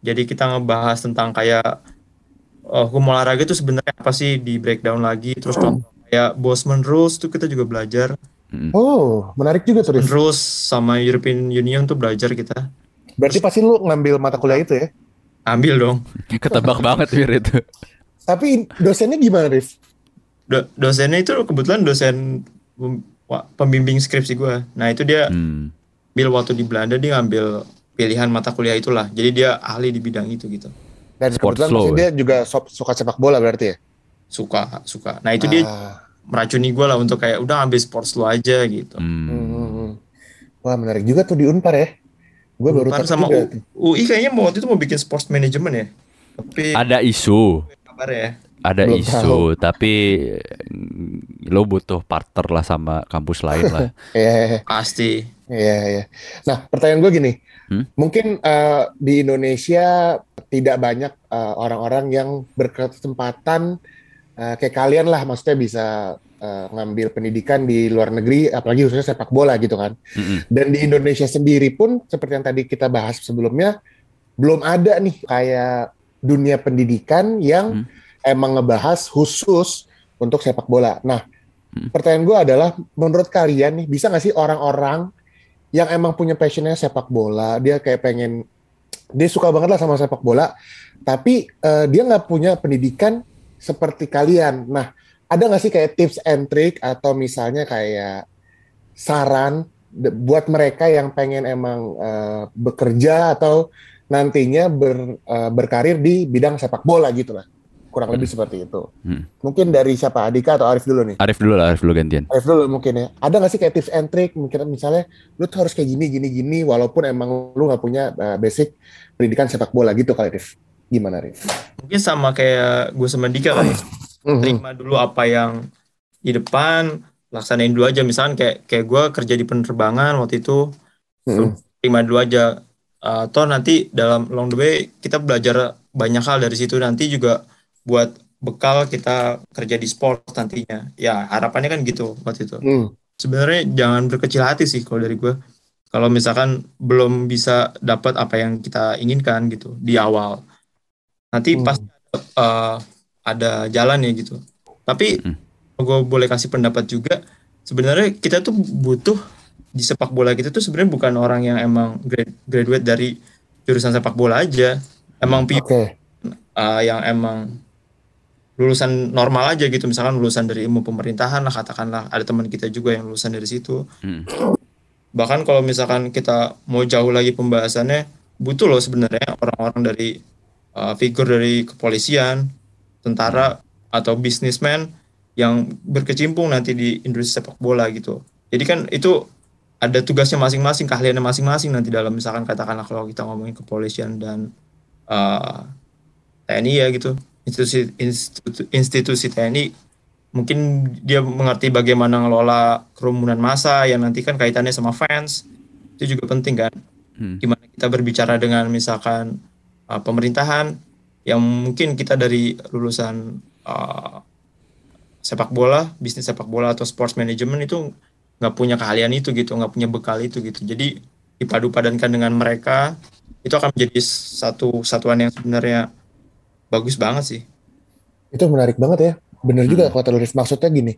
S3: Jadi kita ngebahas tentang kayak oh, hukum olahraga itu sebenarnya apa sih di breakdown lagi. Terus contoh kayak Bosman Rules tuh kita juga belajar.
S2: Mm.
S1: oh, menarik juga tuh.
S3: Rules sama European Union tuh belajar kita.
S1: Berarti pasti lu ngambil mata kuliah itu ya?
S3: Ambil dong.
S2: Ketebak banget Mir itu.
S1: Tapi dosennya gimana, Rif?
S3: Do- dosennya itu kebetulan dosen pembimbing skripsi gue. Nah itu dia
S2: Hmm.
S3: ambil waktu di Belanda dia ngambil pilihan mata kuliah itulah. Jadi dia ahli di bidang itu gitu.
S1: Dan
S2: Sports
S1: kebetulan
S2: law,
S1: pasti
S2: ya?
S1: dia juga so- suka sepak bola berarti ya?
S3: Suka, suka. Nah itu dia
S1: Ah,
S3: meracuni gue lah untuk kayak udah ambil sports lo aja gitu.
S2: Hmm.
S1: hmm, hmm, hmm. Wah, menarik juga tuh di Unpar ya. Gue baru tahu
S3: sama
S1: juga.
S3: U- UI kayaknya mau waktu itu mau bikin sports management ya. Tapi
S2: Ada isu,
S3: kabar ya.
S2: ada
S1: Belum
S2: isu, tapi mm, lo butuh partner lah sama kampus lain lah.
S1: Iya,
S3: Pasti.
S1: iya, iya. Nah, pertanyaan gue gini,
S2: Hmm?
S1: mungkin eh, di Indonesia tidak banyak eh, orang-orang yang berkesempatan eh, kayak kalian lah, maksudnya bisa eh, ngambil pendidikan di luar negeri, apalagi khususnya sepak bola gitu kan.
S2: Mm-mm.
S1: Dan di Indonesia sendiri pun seperti yang tadi kita bahas sebelumnya belum ada nih kayak dunia pendidikan yang
S2: Hmm.
S1: emang ngebahas khusus untuk sepak bola. Nah,
S2: Hmm.
S1: pertanyaan gue adalah menurut kalian nih bisa nggak sih orang-orang yang emang punya passionnya sepak bola, dia kayak pengen dia suka banget lah sama sepak bola, tapi eh, dia nggak punya pendidikan seperti kalian. Nah, ada nggak sih kayak tips and trick atau misalnya kayak saran buat mereka yang pengen emang eh, bekerja atau nantinya ber, eh, berkarir di bidang sepak bola gitu lah. Kurang lebih seperti itu.
S2: Hmm.
S1: Mungkin dari siapa? Adika atau Arif dulu nih?
S2: Arif dulu lah, Arif dulu gantian.
S1: Arif dulu mungkin ya. Ada nggak sih kayak tips and trick? Mungkin misalnya lu tuh harus kayak gini, gini, gini, walaupun emang lu nggak punya eh, basic pendidikan sepak bola gitu kali, Rif. Gimana, Rif?
S3: Mungkin sama kayak gue sama Dika kali.
S1: Mhm.
S3: Terima dulu apa yang di depan, laksanain dulu aja. Misalkan kayak kayak gue kerja di penerbangan waktu itu,
S1: Mhm.
S3: terima dulu aja. Uh, toh nanti dalam long the way kita belajar banyak hal dari situ nanti juga buat bekal kita kerja di sport nantinya. Ya harapannya kan gitu waktu itu.
S1: Hmm.
S3: Sebenarnya jangan berkecil hati sih kalau dari gue. Kalau misalkan belum bisa dapat apa yang kita inginkan gitu di awal, nanti
S1: Hmm.
S3: pas uh, ada jalan ya gitu. Tapi
S2: Hmm.
S3: gue boleh kasih pendapat juga, sebenarnya kita tuh butuh di sepak bola kita tuh sebenarnya bukan orang yang emang grad- graduate dari jurusan sepak bola aja, emang
S1: Oke.
S3: uh, yang emang lulusan normal aja gitu, misalkan lulusan dari ilmu pemerintahan lah katakanlah, ada teman kita juga yang lulusan dari situ.
S2: Hmm.
S3: Bahkan kalau misalkan kita mau jauh lagi pembahasannya, butuh loh sebenarnya orang-orang dari uh, figur dari kepolisian, tentara atau bisnismen yang berkecimpung nanti di industri sepak bola gitu. Jadi kan itu ada tugasnya masing-masing, keahliannya masing-masing nanti dalam misalkan katakanlah kalau kita ngomongin kepolisian dan uh, TNI ya gitu, institusi institusi, institusi TNI mungkin dia mengerti bagaimana ngelola kerumunan massa yang nanti kan kaitannya sama fans itu juga penting kan
S2: Hmm.
S3: gimana kita berbicara dengan misalkan uh, pemerintahan yang mungkin kita dari lulusan uh, sepak bola bisnis sepak bola atau sports management itu nggak punya keahlian itu gitu nggak punya bekal itu gitu jadi dipadu padankan dengan mereka itu akan menjadi satu satuan yang sebenarnya bagus banget sih
S1: Itu menarik banget ya. Bener juga
S2: Hmm.
S1: kata Rif. Maksudnya gini,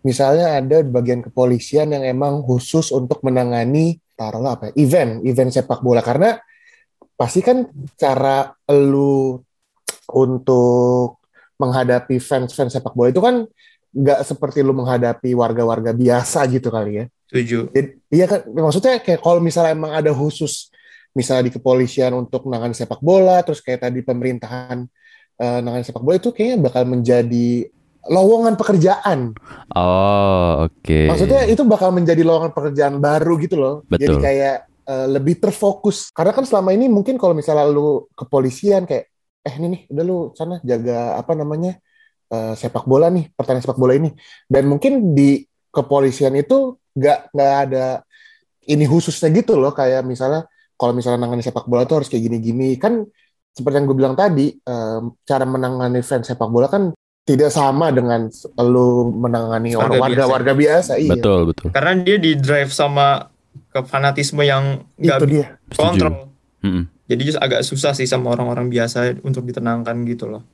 S1: misalnya ada bagian kepolisian yang emang khusus untuk menangani taruhlah apa ya, event, event sepak bola karena pasti kan cara lu untuk menghadapi fans-fans sepak bola itu kan nggak seperti lu menghadapi warga-warga biasa gitu kali ya.
S3: setuju
S1: Jadi, iya kan, maksudnya kayak kalau misalnya emang ada khusus, misalnya di kepolisian untuk menangani sepak bola, terus kayak tadi pemerintahan eh, menangani sepak bola itu kayaknya bakal menjadi lowongan pekerjaan.
S2: Oh, oke.
S1: Maksudnya itu bakal menjadi lowongan pekerjaan baru gitu loh. Jadi
S2: Betul.
S1: kayak eh, lebih terfokus. Karena kan selama ini mungkin kalau misalnya lu kepolisian kayak, eh ini nih, udah lu sana jaga apa namanya eh, sepak bola nih, pertandingan sepak bola ini. Dan mungkin di kepolisian itu nggak nggak ada ini khususnya gitu loh. Kayak misalnya kalau misalnya nangani sepak bola tuh harus kayak gini-gini. Kan seperti yang gue bilang tadi, eh, cara menangani fans sepak bola kan tidak sama dengan lu menangani
S3: Warga
S1: orang warga-warga biasa. Iya.
S2: Betul, betul.
S3: karena dia di drive sama ke fanatisme yang nggak
S1: Itu dia.
S2: Setuju.
S3: kontrol jadi just agak susah sih sama orang-orang biasa untuk ditenangkan gitu loh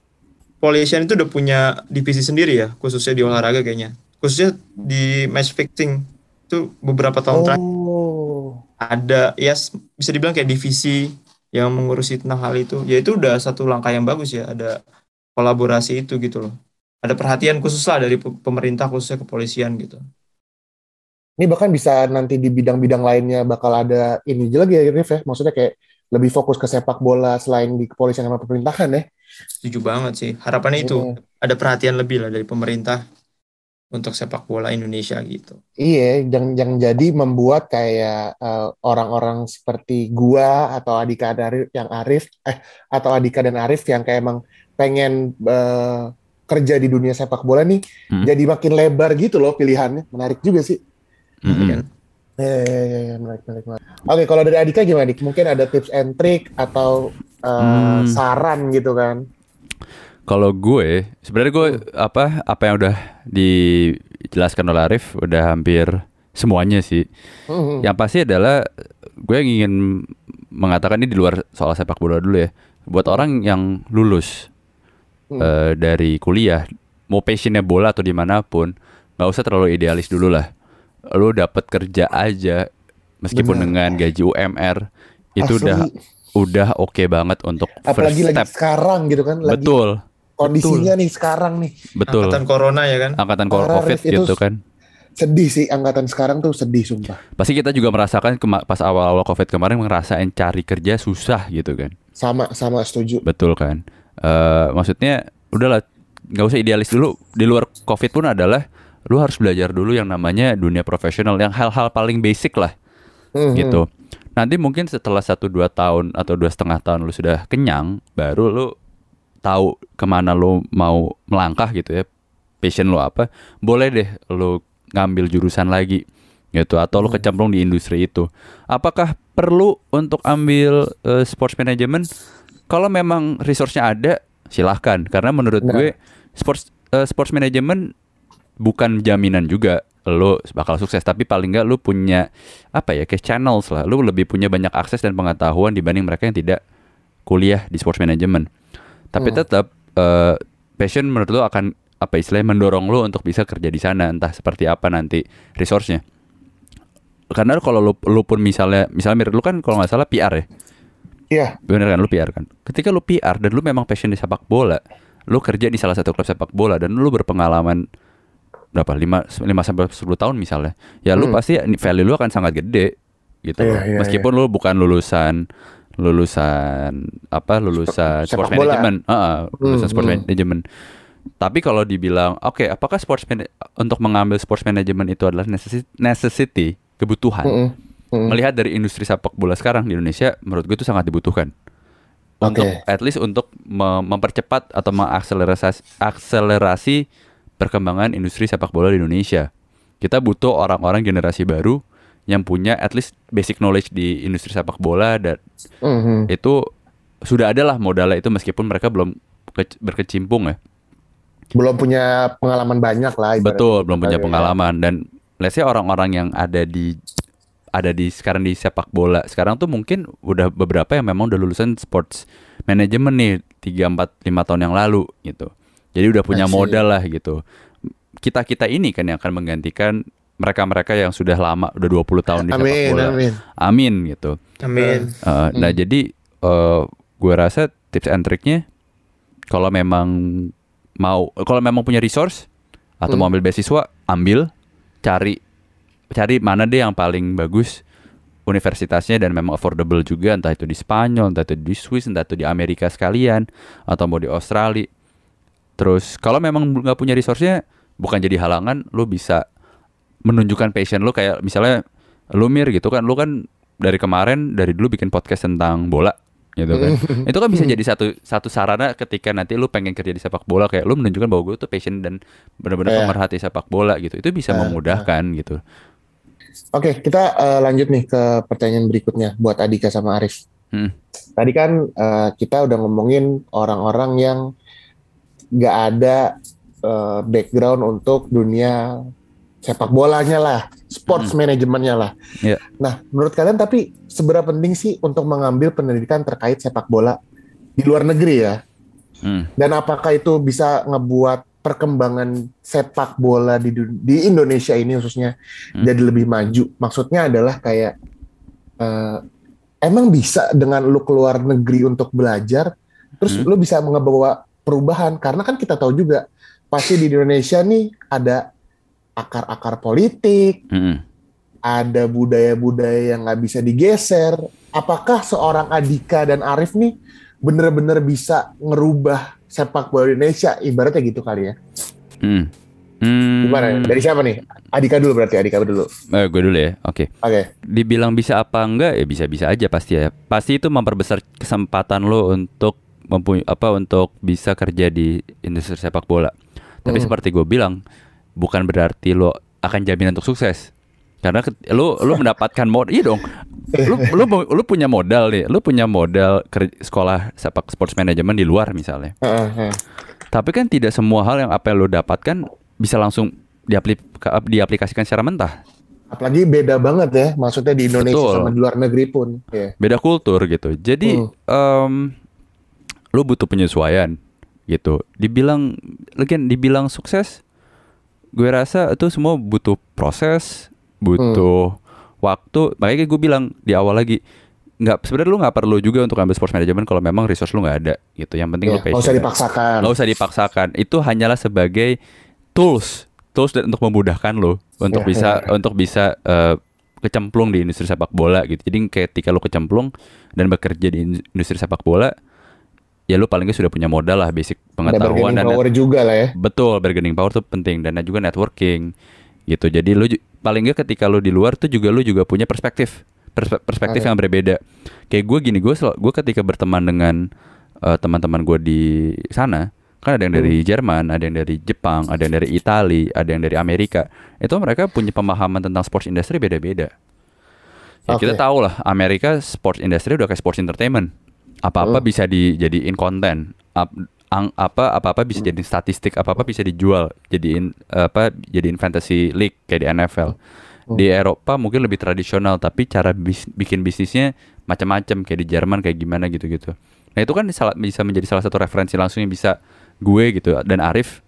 S3: Polisian itu udah punya divisi sendiri ya khususnya di olahraga kayaknya khususnya di match fixing itu beberapa tahun terakhir
S1: Oh.
S3: ada ya bisa dibilang kayak divisi yang mengurusi tentang hal itu ya itu udah satu langkah yang bagus ya ada kolaborasi itu gitu loh ada perhatian khusus lah dari pe- pemerintah khususnya kepolisian gitu
S1: Ini bahkan bisa nanti di bidang-bidang lainnya bakal ada ini juga lagi ya, Rif ya. Maksudnya kayak lebih fokus ke sepak bola selain di kepolisian sama pemerintahan ya.
S3: setuju banget sih harapannya itu
S1: Iya.
S3: ada perhatian lebih lah dari pemerintah untuk sepak bola Indonesia gitu
S1: Iya, yang yang jadi membuat kayak eh, orang-orang seperti gua atau Adika dan Arif yang Arif eh atau Adika dan Arif yang kayak emang pengen eh, kerja di dunia sepak bola nih
S2: Hmm.
S1: jadi makin lebar gitu loh pilihannya. Menarik juga sih.
S3: Kan?
S1: Ya, ya, ya, ya, menarik, menarik, menarik. Oke, kalau dari Adika gimana, Dik? Mungkin ada tips and trick atau uh,
S2: Hmm.
S1: saran gitu kan?
S2: Kalau gue, sebenarnya gue apa apa yang udah dijelaskan oleh Arif udah hampir semuanya sih.
S1: Hmm.
S2: Yang pasti adalah gue ingin mengatakan ini di luar soal sepak bola dulu ya. Buat orang yang lulus
S1: Hmm.
S2: eh, dari kuliah, mau passionnya bola atau di mana pun, nggak usah terlalu idealis dulu lah. Lu dapat kerja aja, meskipun
S1: Benar.
S2: dengan gaji UMR itu
S1: Asli.
S2: udah udah oke banget untuk
S1: Apalagi
S2: first
S1: lagi
S2: step.
S1: sekarang gitu kan, lagi
S2: Betul,
S1: kondisinya nih sekarang nih.
S2: betul.
S3: Angkatan corona ya kan?
S2: Angkatan
S1: Parah,
S2: COVID
S1: itu
S2: gitu kan.
S1: Sedih sih angkatan sekarang tuh sedih sumpah.
S2: Pasti kita juga merasakan pas awal-awal COVID kemarin ngerasain cari kerja susah gitu kan.
S1: Sama sama setuju.
S2: Betul kan? Eh maksudnya udahlah nggak usah idealis dulu. Di luar COVID pun adalah lu harus belajar dulu yang namanya dunia profesional, yang hal-hal paling basic lah
S1: Hmm,
S2: gitu. Nanti mungkin setelah satu dua tahun atau dua setengah tahun lu sudah kenyang, baru lu tahu ke mana lu mau melangkah gitu ya. Passion lu apa? Boleh deh lu ngambil jurusan lagi gitu atau lu kecemplung di industri itu. Apakah perlu untuk ambil eh, sports management? Kalau memang resource-nya ada, silahkan. Karena menurut
S1: Nah.
S2: gue sports eh, sports management bukan jaminan juga lo bakal sukses tapi paling nggak lu punya apa ya kayak channels lah lu lebih punya banyak akses dan pengetahuan dibanding mereka yang tidak kuliah di sports management tapi
S1: Hmm.
S2: tetap eh, passion menurut lu akan apa istilahnya mendorong lu untuk bisa kerja di sana. Entah seperti apa nanti resource-nya. Karena kalau lu, lu pun misalnya misalnya mirip lu kan kalau nggak salah PR ya?
S1: Iya,
S2: Bener kan? Lu PR kan? Ketika lu PR dan lu memang passion di sepak bola Lu kerja di salah satu klub sepak bola Dan lu berpengalaman Berapa? 5, 5 sampai 10 tahun misalnya Ya lu
S1: Hmm.
S2: pasti value lu akan sangat gede Gitu. Loh
S1: iya,
S2: Meskipun lu bukan lulusan Lulusan Apa? Lulusan
S1: Sepak
S2: sports
S1: bola.
S2: management Heeh, Lulusan
S1: Hmm,
S2: sports
S1: hmm.
S2: management tapi kalau dibilang, oke, apakah sports man- untuk mengambil sports management itu adalah necessi- necessity, kebutuhan?
S1: Mm-mm. Mm-mm.
S2: Melihat dari industri sepak bola sekarang di Indonesia, menurut gue itu sangat dibutuhkan. Untuk
S1: Oke.
S2: at least untuk me- mempercepat atau mengakselerasi akselerasi perkembangan industri sepak bola di Indonesia. Kita butuh orang-orang generasi baru yang punya at least basic knowledge di industri sepak bola dan
S1: Mhm.
S2: itu sudah ada lah modalnya itu meskipun mereka belum ke- berkecimpung ya.
S1: Belum punya pengalaman banyak lah.
S2: Betul, belum punya
S1: Iya,
S2: pengalaman dan let's say orang-orang yang ada di ada di sekarang di sepak bola. Sekarang tuh mungkin udah beberapa yang memang udah lulusan sports management nih 3 4 5 tahun yang lalu gitu. Jadi udah punya modal lah gitu. Kita-kita ini kan yang akan menggantikan mereka-mereka yang sudah lama udah 20 tahun di sepak
S1: Amin,
S2: bola.
S1: amin.
S2: Amin gitu.
S3: Amin.
S2: Uh, Nah jadi uh, gue rasa tips and triknya kalau memang mau kalau memang punya resource atau mau
S1: Hmm.
S2: ambil beasiswa ambil cari cari mana deh yang paling bagus universitasnya dan memang affordable juga entah itu di Spanyol entah itu di Swiss entah itu di Amerika sekalian atau mau di Australia terus kalau memang nggak punya resource-nya bukan jadi halangan lu bisa menunjukkan passion lu kayak misalnya lu mir gitu kan lu kan dari kemarin dari dulu bikin podcast tentang bola gitu kan itu kan bisa jadi satu satu sarana ketika nanti lu pengen kerja di sepak bola kayak lu menunjukkan bahwa gue tuh passion dan benar-benar
S1: Iya.
S2: pemerhati sepak bola gitu itu bisa
S1: Eh,
S2: memudahkan gitu
S1: Oke, kita eh, lanjut nih ke pertanyaan berikutnya buat Adika sama Arif.
S2: Hmm.
S1: Tadi kan eh, kita udah ngomongin orang-orang yang nggak ada eh, background untuk dunia sepak bolanya lah, sports manajemennya lah.
S2: Iya.
S1: Nah, menurut kalian tapi seberapa penting sih untuk mengambil pendidikan terkait sepak bola di luar negeri ya?
S2: Hmm.
S1: Dan apakah itu bisa ngebuat perkembangan sepak bola di di Indonesia ini khususnya
S2: Hmm.
S1: jadi lebih maju? Maksudnya adalah kayak eh, emang bisa dengan lu keluar negeri untuk belajar, terus
S2: Hmm.
S1: lu bisa ngebawa perubahan karena kan kita tahu juga pasti di Indonesia nih ada akar-akar politik,
S2: Mm-mm.
S1: ada budaya-budaya yang nggak bisa digeser. Apakah seorang Adika dan Arif nih bener-bener bisa ngerubah sepak bola Indonesia? Ibaratnya gitu kali ya.
S2: Hmm. Hmm.
S1: Gimana? Dari siapa nih? Adika dulu berarti, Adika dulu.
S2: Eh, gue dulu ya. Oke.
S1: Oke.
S2: Dibilang bisa apa enggak ya bisa-bisa aja pasti ya. Pasti itu memperbesar kesempatan lo untuk mempunyai apa untuk bisa kerja di industri sepak bola. Tapi
S1: Hmm.
S2: seperti gue bilang, bukan berarti lo akan jaminan untuk sukses. Karena lo lo mendapatkan modal, iya dong. Lu, lu lu punya modal nih, lu punya modal ker- sekolah sepak sports management di luar misalnya.
S1: Heeh, heeh.
S2: Tapi kan tidak semua hal yang apa yang lo dapatkan bisa langsung diapli- diaplikasikan secara mentah.
S1: Apalagi beda banget ya, maksudnya di Indonesia
S2: Betul.
S1: sama di luar negeri pun. Ya.
S2: beda kultur gitu. Jadi
S1: Hmm.
S2: em, lu butuh penyesuaian gitu. Dibilang lagi dibilang sukses, gue rasa itu semua butuh proses, butuh waktu. Makanya gue bilang di awal lagi nggak sebenarnya lu nggak perlu juga untuk ambil sports management kalau memang resource lu nggak ada gitu. Yang penting
S1: Ya,
S2: lu
S1: nggak usah
S2: passion.
S1: dipaksakan.
S2: Nggak usah dipaksakan. Itu hanyalah sebagai tools, tools dan untuk memudahkan lo untuk
S1: Ya,
S2: bisa untuk bisa eh, kecemplung di industri sepak bola gitu. Jadi ketika lo kecemplung dan bekerja di in- industri sepak bola, ya lo paling nggak sudah punya modal lah basic pengetahuan dan
S1: power juga lah ya.
S2: betul bargaining power tuh penting dan juga networking gitu. Jadi lo ju- paling nggak ketika lo di luar tuh juga lo juga punya perspektif perspe- perspektif
S1: Oke.
S2: yang berbeda. Kayak gue gini, gue gue ketika berteman dengan eh, teman-teman gue di sana, kan ada yang dari Jerman, ada yang dari Jepang, ada yang dari Itali, ada yang dari Amerika. Itu mereka punya pemahaman tentang sports industry beda-beda. Ya,
S1: Oke.
S2: Kita tahu lah, Amerika sports industry udah kayak sports entertainment. Apa-apa bisa dijadiin konten. Ap- ang- apa apa-apa bisa jadi statistik, apa-apa bisa dijual, jadiin apa jadiin fantasy league kayak di NFL. Di Eropa mungkin lebih tradisional, tapi cara bis- bikin bisnisnya macam-macam kayak di Jerman kayak gimana gitu-gitu. Nah itu kan salah- bisa menjadi salah satu referensi langsung yang bisa gue gitu dan Arif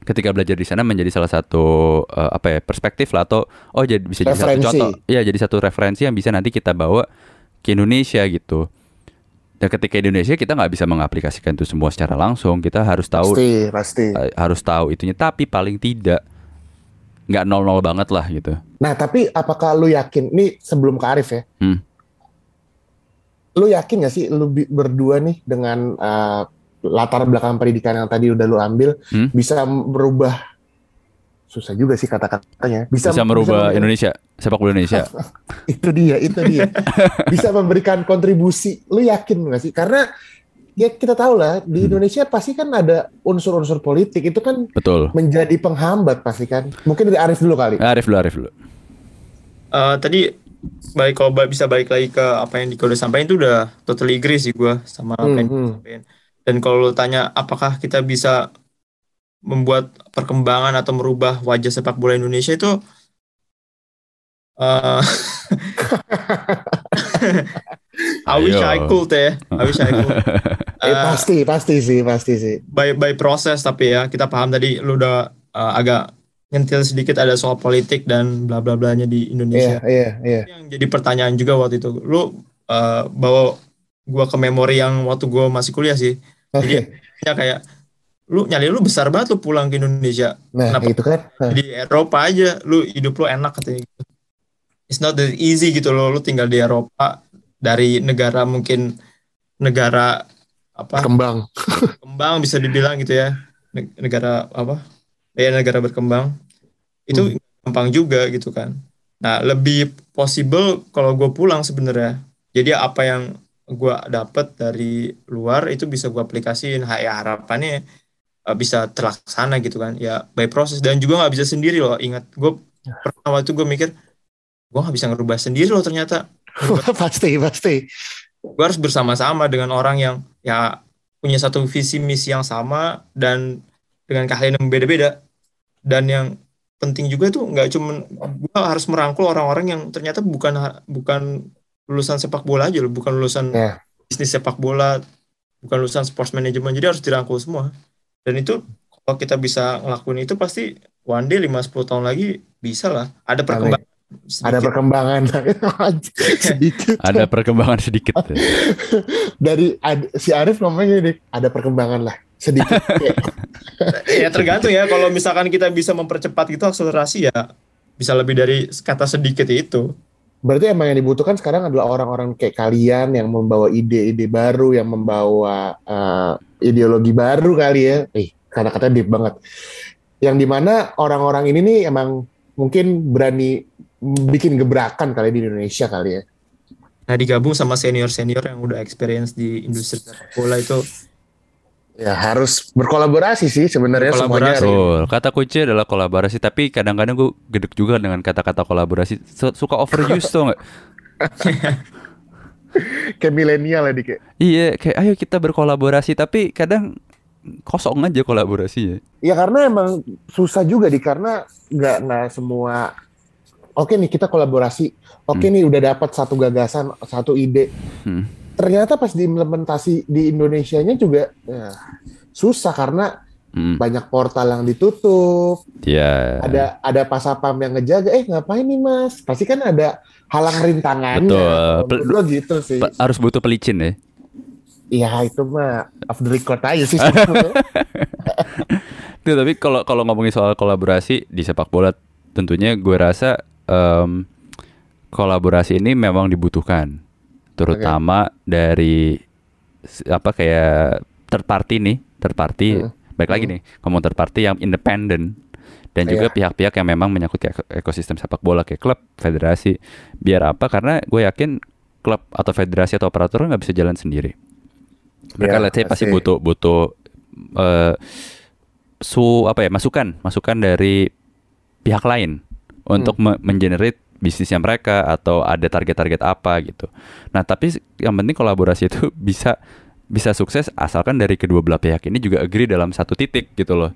S2: ketika belajar di sana menjadi salah satu eh, apa ya perspektif lah atau oh jadi bisa jadi satu
S1: Referensi.
S2: contoh ya jadi satu referensi yang bisa nanti kita bawa ke Indonesia gitu dan ketika di Indonesia kita nggak bisa mengaplikasikan itu semua secara langsung. Kita harus tahu
S1: Pasti, pasti.
S2: eh, harus tahu itunya. Tapi paling tidak nggak nol nol banget lah gitu.
S1: Nah, tapi apakah lu yakin, ini sebelum ke Arif ya,
S2: Hmm.
S1: lu yakin gak sih lu berdua nih dengan uh, latar belakang pendidikan yang tadi udah lu ambil,
S2: Hmm?
S1: bisa merubah, susah juga sih kata-katanya, bisa,
S2: bisa merubah
S1: bisa-
S2: Indonesia sepak bola Indonesia
S1: itu dia, itu dia, bisa memberikan kontribusi, lu yakin gak sih? Karena ya kita tahu lah di
S2: Hmm.
S1: Indonesia pasti kan ada unsur-unsur politik itu kan
S2: betul
S1: menjadi penghambat pasti kan. Mungkin dari Arif dulu kali.
S2: Arif dulu Arif dulu
S3: Eh, tadi baik kalau bisa balik lagi ke apa yang Diko udah sampaikan itu udah totally agree sih gue sama apa yang
S1: Hmm, hmm.
S3: sampaikan. Dan kalau lu tanya apakah kita bisa membuat perkembangan atau merubah wajah sepak bola Indonesia itu eh I wish
S2: Ayo.
S3: I could ya. I wish I could.
S1: Eh,
S3: Eh,
S1: pasti, pasti sih, pasti sih.
S3: by by proses tapi ya kita paham tadi lu udah uh, agak nyentil sedikit ada soal politik dan bla bla blanya di
S1: Iya,
S3: Indonesia.
S1: iya, iya.
S3: Yang jadi pertanyaan juga waktu itu, lu uh, bawa gua ke memori yang waktu gua masih kuliah sih. Jadi ya kayak lu nyali lu besar banget lu pulang ke Indonesia.
S1: Nah,
S3: Kenapa?
S1: itu kan.
S3: Di Eropa aja lu hidup lu enak katanya gitu. It's not that easy gitu loh, lu tinggal di Eropa dari negara mungkin negara apa?
S1: Kembang.
S3: berkembang bisa dibilang gitu ya. Neg- negara apa? Ya negara berkembang. Itu gampang juga gitu kan. Nah lebih possible kalau gue pulang sebenarnya. Jadi apa yang gue dapat dari luar itu bisa gue aplikasiin. Ya harapannya eh, bisa terlaksana gitu kan. Ya by proses dan juga nggak bisa sendiri loh. Ingat gue pernah waktu gue mikir gue nggak bisa ngerubah sendiri loh ternyata.
S1: Pasti, pasti.
S3: gue harus bersama-sama dengan orang yang ya punya satu visi misi yang sama dan dengan keahlian yang berbeda-beda dan yang penting juga tuh nggak cuman gue harus merangkul orang-orang yang ternyata bukan bukan lulusan sepak bola aja loh bukan lulusan
S1: Ya.
S3: bisnis sepak bola bukan lulusan sports management. Jadi harus dirangkul semua. Dan itu kalau kita bisa ngelakuin itu pasti one day 5-10 tahun lagi bisa lah. Ada perkembangan
S1: Ada
S3: sedikit.
S1: perkembangan sedikit.
S2: ada perkembangan sedikit
S1: Dari ad- si Arif ngomongnya gini, ada perkembangan lah sedikit. Kayak,
S3: ya tergantung ya kalau misalkan kita bisa mempercepat itu akselerasi ya bisa lebih dari kata sedikit itu
S1: Berarti emang yang dibutuhkan sekarang adalah orang-orang kayak kalian yang membawa ide-ide baru, yang membawa eh, ideologi baru kali ya. Eh, kata-katanya deep banget. Yang di mana orang-orang ini nih emang mungkin berani bikin gebrakan kali di Indonesia kali ya.
S3: Nah digabung sama senior-senior yang udah experience di industri sepak bola itu
S1: Ya harus berkolaborasi sih sebenarnya semuanya.
S2: Betul. Kata kunci adalah kolaborasi, tapi kadang-kadang gue gedek juga dengan kata-kata kolaborasi. Su- Suka overuse tuh nggak?
S1: Kayak milenial ya Dik. ya.
S2: Iya, kayak ayo kita berkolaborasi, tapi kadang kosong aja kolaborasinya.
S1: Ya karena emang susah juga di karena nggak nggak semua. Oke nih kita kolaborasi. Oke nih udah dapat satu gagasan, satu ide.
S2: Hmm.
S1: Ternyata pas diimplementasi di Indonesianya juga ya, susah karena
S2: Hmm.
S1: banyak portal yang ditutup.
S2: Ya.
S1: Ada ada pasapam yang ngejaga. Eh ngapain nih mas? Pasti kan ada halang rintangannya.
S2: Betul. Pel-
S1: gitu sih.
S2: Harus butuh pelicin ya.
S1: Iya itu mah off the record aja sih.
S2: Tuh, tapi kalau kalau ngomongin soal kolaborasi di sepak bola, tentunya gue rasa em, kolaborasi ini memang dibutuhkan, terutama dari s- apa kayak third party nih, third party.
S1: Hmm.
S2: Baik lagi nih, ngomong third party yang independen dan juga
S1: Iya.
S2: pihak-pihak yang memang menyangkut ekosistem sepak bola kayak klub, federasi. Biar apa? Karena gue yakin klub atau federasi atau operator nggak bisa jalan sendiri. Mereka
S1: Ya,
S2: let's say pasti butuh butuh eh, su apa ya masukan masukan dari pihak lain untuk
S1: Hmm.
S2: me- mengenerate bisnisnya mereka atau ada target-target apa gitu. Nah tapi yang penting kolaborasi itu bisa bisa sukses asalkan dari kedua belah pihak ini juga agree dalam satu titik gitu loh.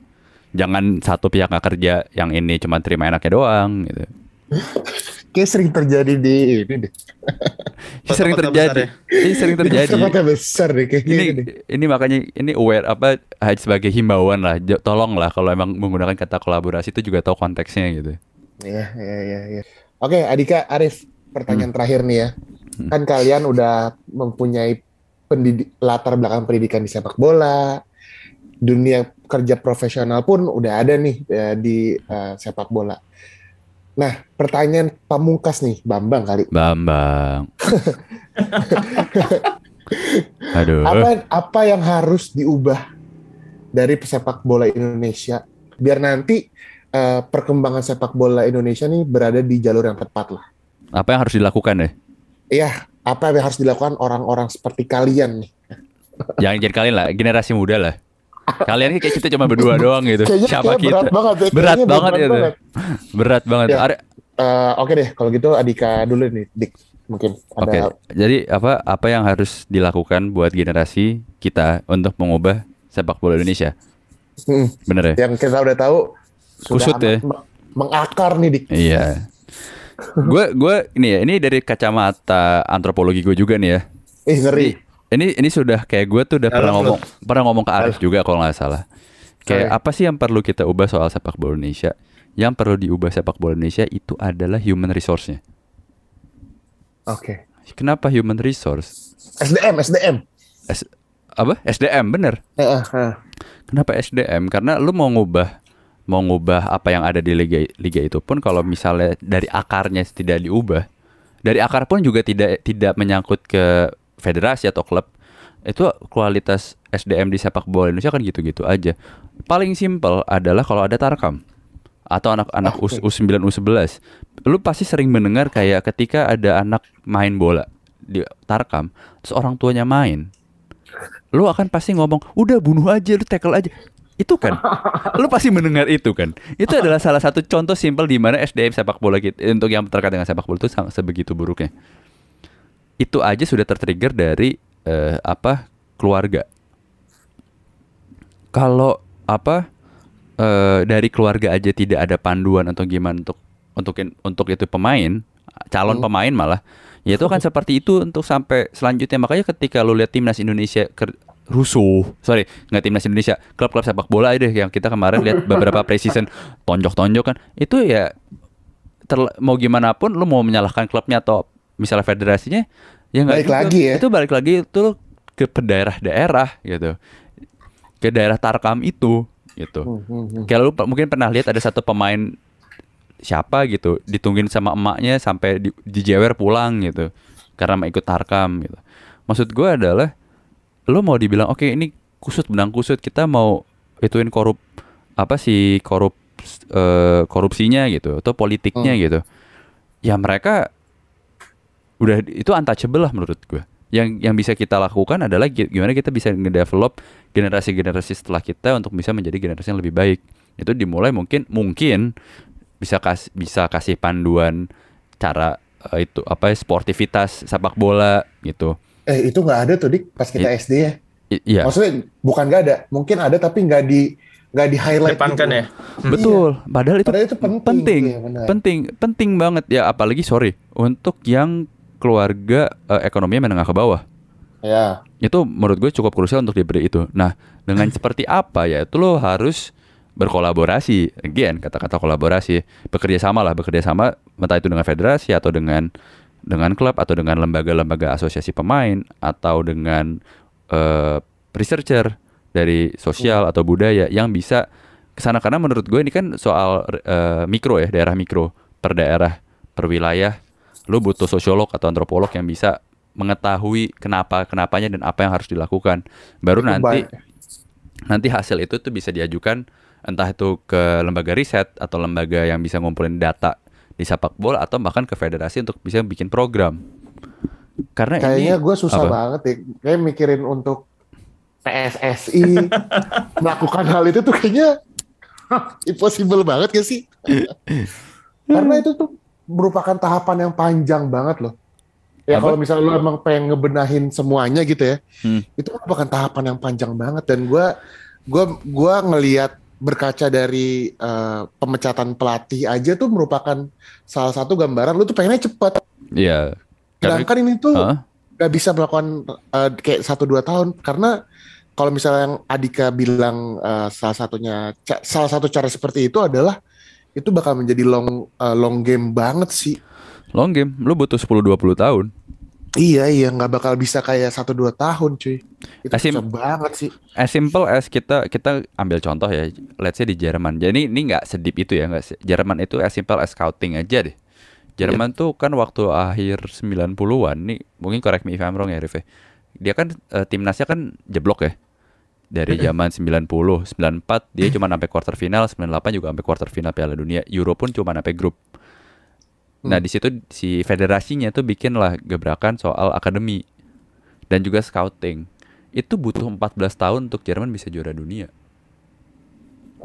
S2: Jangan satu pihak nggak kerja, yang ini cuma terima enaknya doang gitu.
S1: Kayak sering terjadi di ini deh.
S2: sering terjadi. Ini sering terjadi.
S1: Kota besar deh kayaknya.
S2: ini
S1: deh.
S2: ini makanya ini aware apa sebagai himbauan lah tolong lah kalau emang menggunakan kata kolaborasi itu juga tahu konteksnya gitu
S1: Iya, iya, iya, iya. Oke, Adika, Arif, pertanyaan
S2: Hmm.
S1: terakhir nih ya. Kan kalian udah mempunyai pendidik, latar belakang pendidikan di sepak bola, dunia kerja profesional pun udah ada nih ya, di eh, sepak bola. Nah, pertanyaan pamungkas nih, Bambang kali.
S2: Bambang aduh
S1: Apa apa yang harus diubah dari sepak bola Indonesia biar nanti eh, perkembangan sepak bola Indonesia nih berada di jalur yang tepat lah.
S2: apa yang harus dilakukan ya
S1: Iya, apa yang harus dilakukan orang-orang seperti kalian nih?
S2: jangan jadi kalian lah generasi muda lah kalian kayak kita cuma berdua doang gitu
S1: Kayaknya
S2: siapa
S1: kayak
S2: kita
S1: berat banget ya.
S2: berat
S1: kayaknya
S2: banget gitu berat banget
S1: Ya.
S2: Ada-
S1: Eh, Oke deh, kalau gitu Adika dulu nih, Dik. Mungkin
S2: Oke,
S1: ada
S2: jadi apa apa yang harus dilakukan buat generasi kita untuk mengubah sepak bola Indonesia?
S1: Hmm,
S2: Bener ya?
S1: yang kita udah tahu
S2: Kusut ya.
S1: me- mengakar nih, Dik.
S2: Iya. Gue gue ini ya ini dari kacamata antropologi gue juga nih ya.
S1: Eh ngeri.
S2: Ini ini sudah kayak gue tuh udah
S3: Dalam
S2: pernah ngomong pernah ngomong ke Arif juga kalau nggak salah. Kayak apa sih yang perlu kita ubah soal sepak bola Indonesia? Yang perlu diubah sepak bola Indonesia itu adalah human resource-nya.
S1: Oke.
S2: Kenapa human resource?
S1: SDM, SDM.
S2: S, apa? SDM bener.
S1: Eh, eh.
S2: Kenapa SDM? Karena lu mau ngubah mau ngubah apa yang ada di liga liga itu pun kalau misalnya dari akarnya tidak diubah, dari akar pun juga tidak tidak menyangkut ke federasi atau klub. Itu kualitas SDM di sepak bola Indonesia kan gitu-gitu aja. Paling simpel adalah kalau ada Tarkam atau anak-anak U- U9 U11. Lu pasti sering mendengar kayak ketika ada anak main bola di Tarkam, terus orang tuanya main, lu akan pasti ngomong udah bunuh aja lu tackle aja itu kan? Lu pasti mendengar itu kan? Itu adalah salah satu contoh simpel di mana SDM sepak bola kita untuk yang terkait dengan sepak bola itu sangat sebegitu buruknya. Itu aja sudah tertrigger dari eh, apa keluarga. Kalau apa eh, dari keluarga aja tidak ada panduan atau gimana untuk untuk untuk itu pemain calon
S1: Hmm.
S2: pemain malah ya itu kan seperti itu untuk sampai selanjutnya. Makanya ketika lu lihat timnas Indonesia ker- rusuh sorry nggak timnas Indonesia. Klub-klub sepak bola deh yang kita kemarin lihat beberapa preseason. Tonjok-tonjok kan. Itu ya terl- mau gimana pun lu mau menyalahkan klubnya atau misalnya federasinya ya nggak
S1: Balik
S2: juga.
S1: lagi ya.
S2: itu balik lagi itu ke daerah-daerah gitu. Ke daerah Tarkam itu gitu.
S1: Hmm, hmm, hmm.
S2: kalau lu mungkin pernah lihat ada satu pemain siapa gitu ditungguin sama emaknya sampai di, dijewer pulang gitu. Karena mau ikut tarkam gitu. Maksud gue adalah lo mau dibilang oke ini kusut benang kusut kita mau ituin korup apa sih korup eh, korupsinya gitu atau politiknya
S1: Hmm.
S2: gitu. Ya mereka udah itu untouchable lah menurut gue yang yang bisa kita lakukan adalah gi- gimana kita bisa ngedevelop generasi-generasi setelah kita untuk bisa menjadi generasi yang lebih baik. Itu dimulai mungkin mungkin bisa kasih bisa kasih panduan cara eh, itu apa ya, sportivitas sepak bola gitu
S1: Eh itu nggak ada tuh dik pas kita
S2: I-
S1: SD ya.
S2: I- iya
S1: Maksudnya bukan nggak ada, mungkin ada tapi nggak di nggak di highlight.
S3: Depankan
S1: gitu.
S3: ya.
S2: betul padahal itu
S1: Padahal itu penting.
S2: penting
S1: Iya, benar.
S2: penting penting banget ya apalagi sorry untuk yang keluarga eh, ekonominya menengah ke bawah
S1: Ya.
S2: itu menurut gue cukup krusial untuk diberi itu. Nah, dengan seperti apa ya itu lo harus berkolaborasi. Again, kata-kata kolaborasi, bekerja sama lah, bekerja sama entah itu dengan federasi atau dengan dengan klub atau dengan lembaga-lembaga asosiasi pemain atau dengan eh, researcher dari sosial atau budaya yang bisa ke sana. Karena menurut gue ini kan soal eh, mikro ya daerah mikro per daerah per wilayah. Lu butuh sosiolog atau antropolog yang bisa mengetahui kenapa kenapanya dan apa yang harus dilakukan. Baru
S1: Itu
S2: nanti
S1: baik.
S2: nanti hasil itu tuh bisa diajukan entah itu ke lembaga riset atau lembaga yang bisa ngumpulin data di sepak bola atau bahkan ke federasi untuk bisa bikin program karena
S1: Kayaknya gue susah
S2: apa?
S1: banget ya. Kayak mikirin untuk PSSI melakukan hal itu tuh kayaknya impossible banget gak sih? Karena itu tuh merupakan tahapan yang panjang banget loh. Ya kalau misalnya lu emang pengen ngebenahin semuanya gitu ya,
S2: Hmm.
S1: itu merupakan tahapan yang panjang banget dan gua gua gua ngelihat berkaca dari eh, pemecatan pelatih aja tuh merupakan salah satu gambaran lu tuh pengennya cepet.
S2: Iya karena
S1: Sedangkan ini tuh
S2: Hah?
S1: nggak bisa melakukan eh, kayak satu dua tahun karena kalau misalnya yang Adika bilang eh, salah satunya ca- salah satu cara seperti itu adalah itu bakal menjadi long eh, long game banget sih.
S2: long game lu butuh 10-20 tahun
S1: Iya iya nggak bakal bisa kayak satu dua tahun cuy. Itu susah banget sih.
S2: as simple as kita kita ambil contoh ya let's say di Jerman. Jadi ini nggak sedip itu ya nggak Jerman itu as simple as scouting aja deh. Jerman tuh kan waktu akhir 90-an nih mungkin correct me if I'm wrong ya Rif ya. dia kan eh, timnasnya kan jeblok ya. Dari zaman 90 94 dia cuma sampai quarter final 98 juga sampai quarter final Piala Dunia. Euro pun cuma sampai grup nah di situ si federasinya tuh bikin lah gebrakan soal akademi dan juga scouting itu butuh 14 tahun untuk Jerman bisa juara dunia.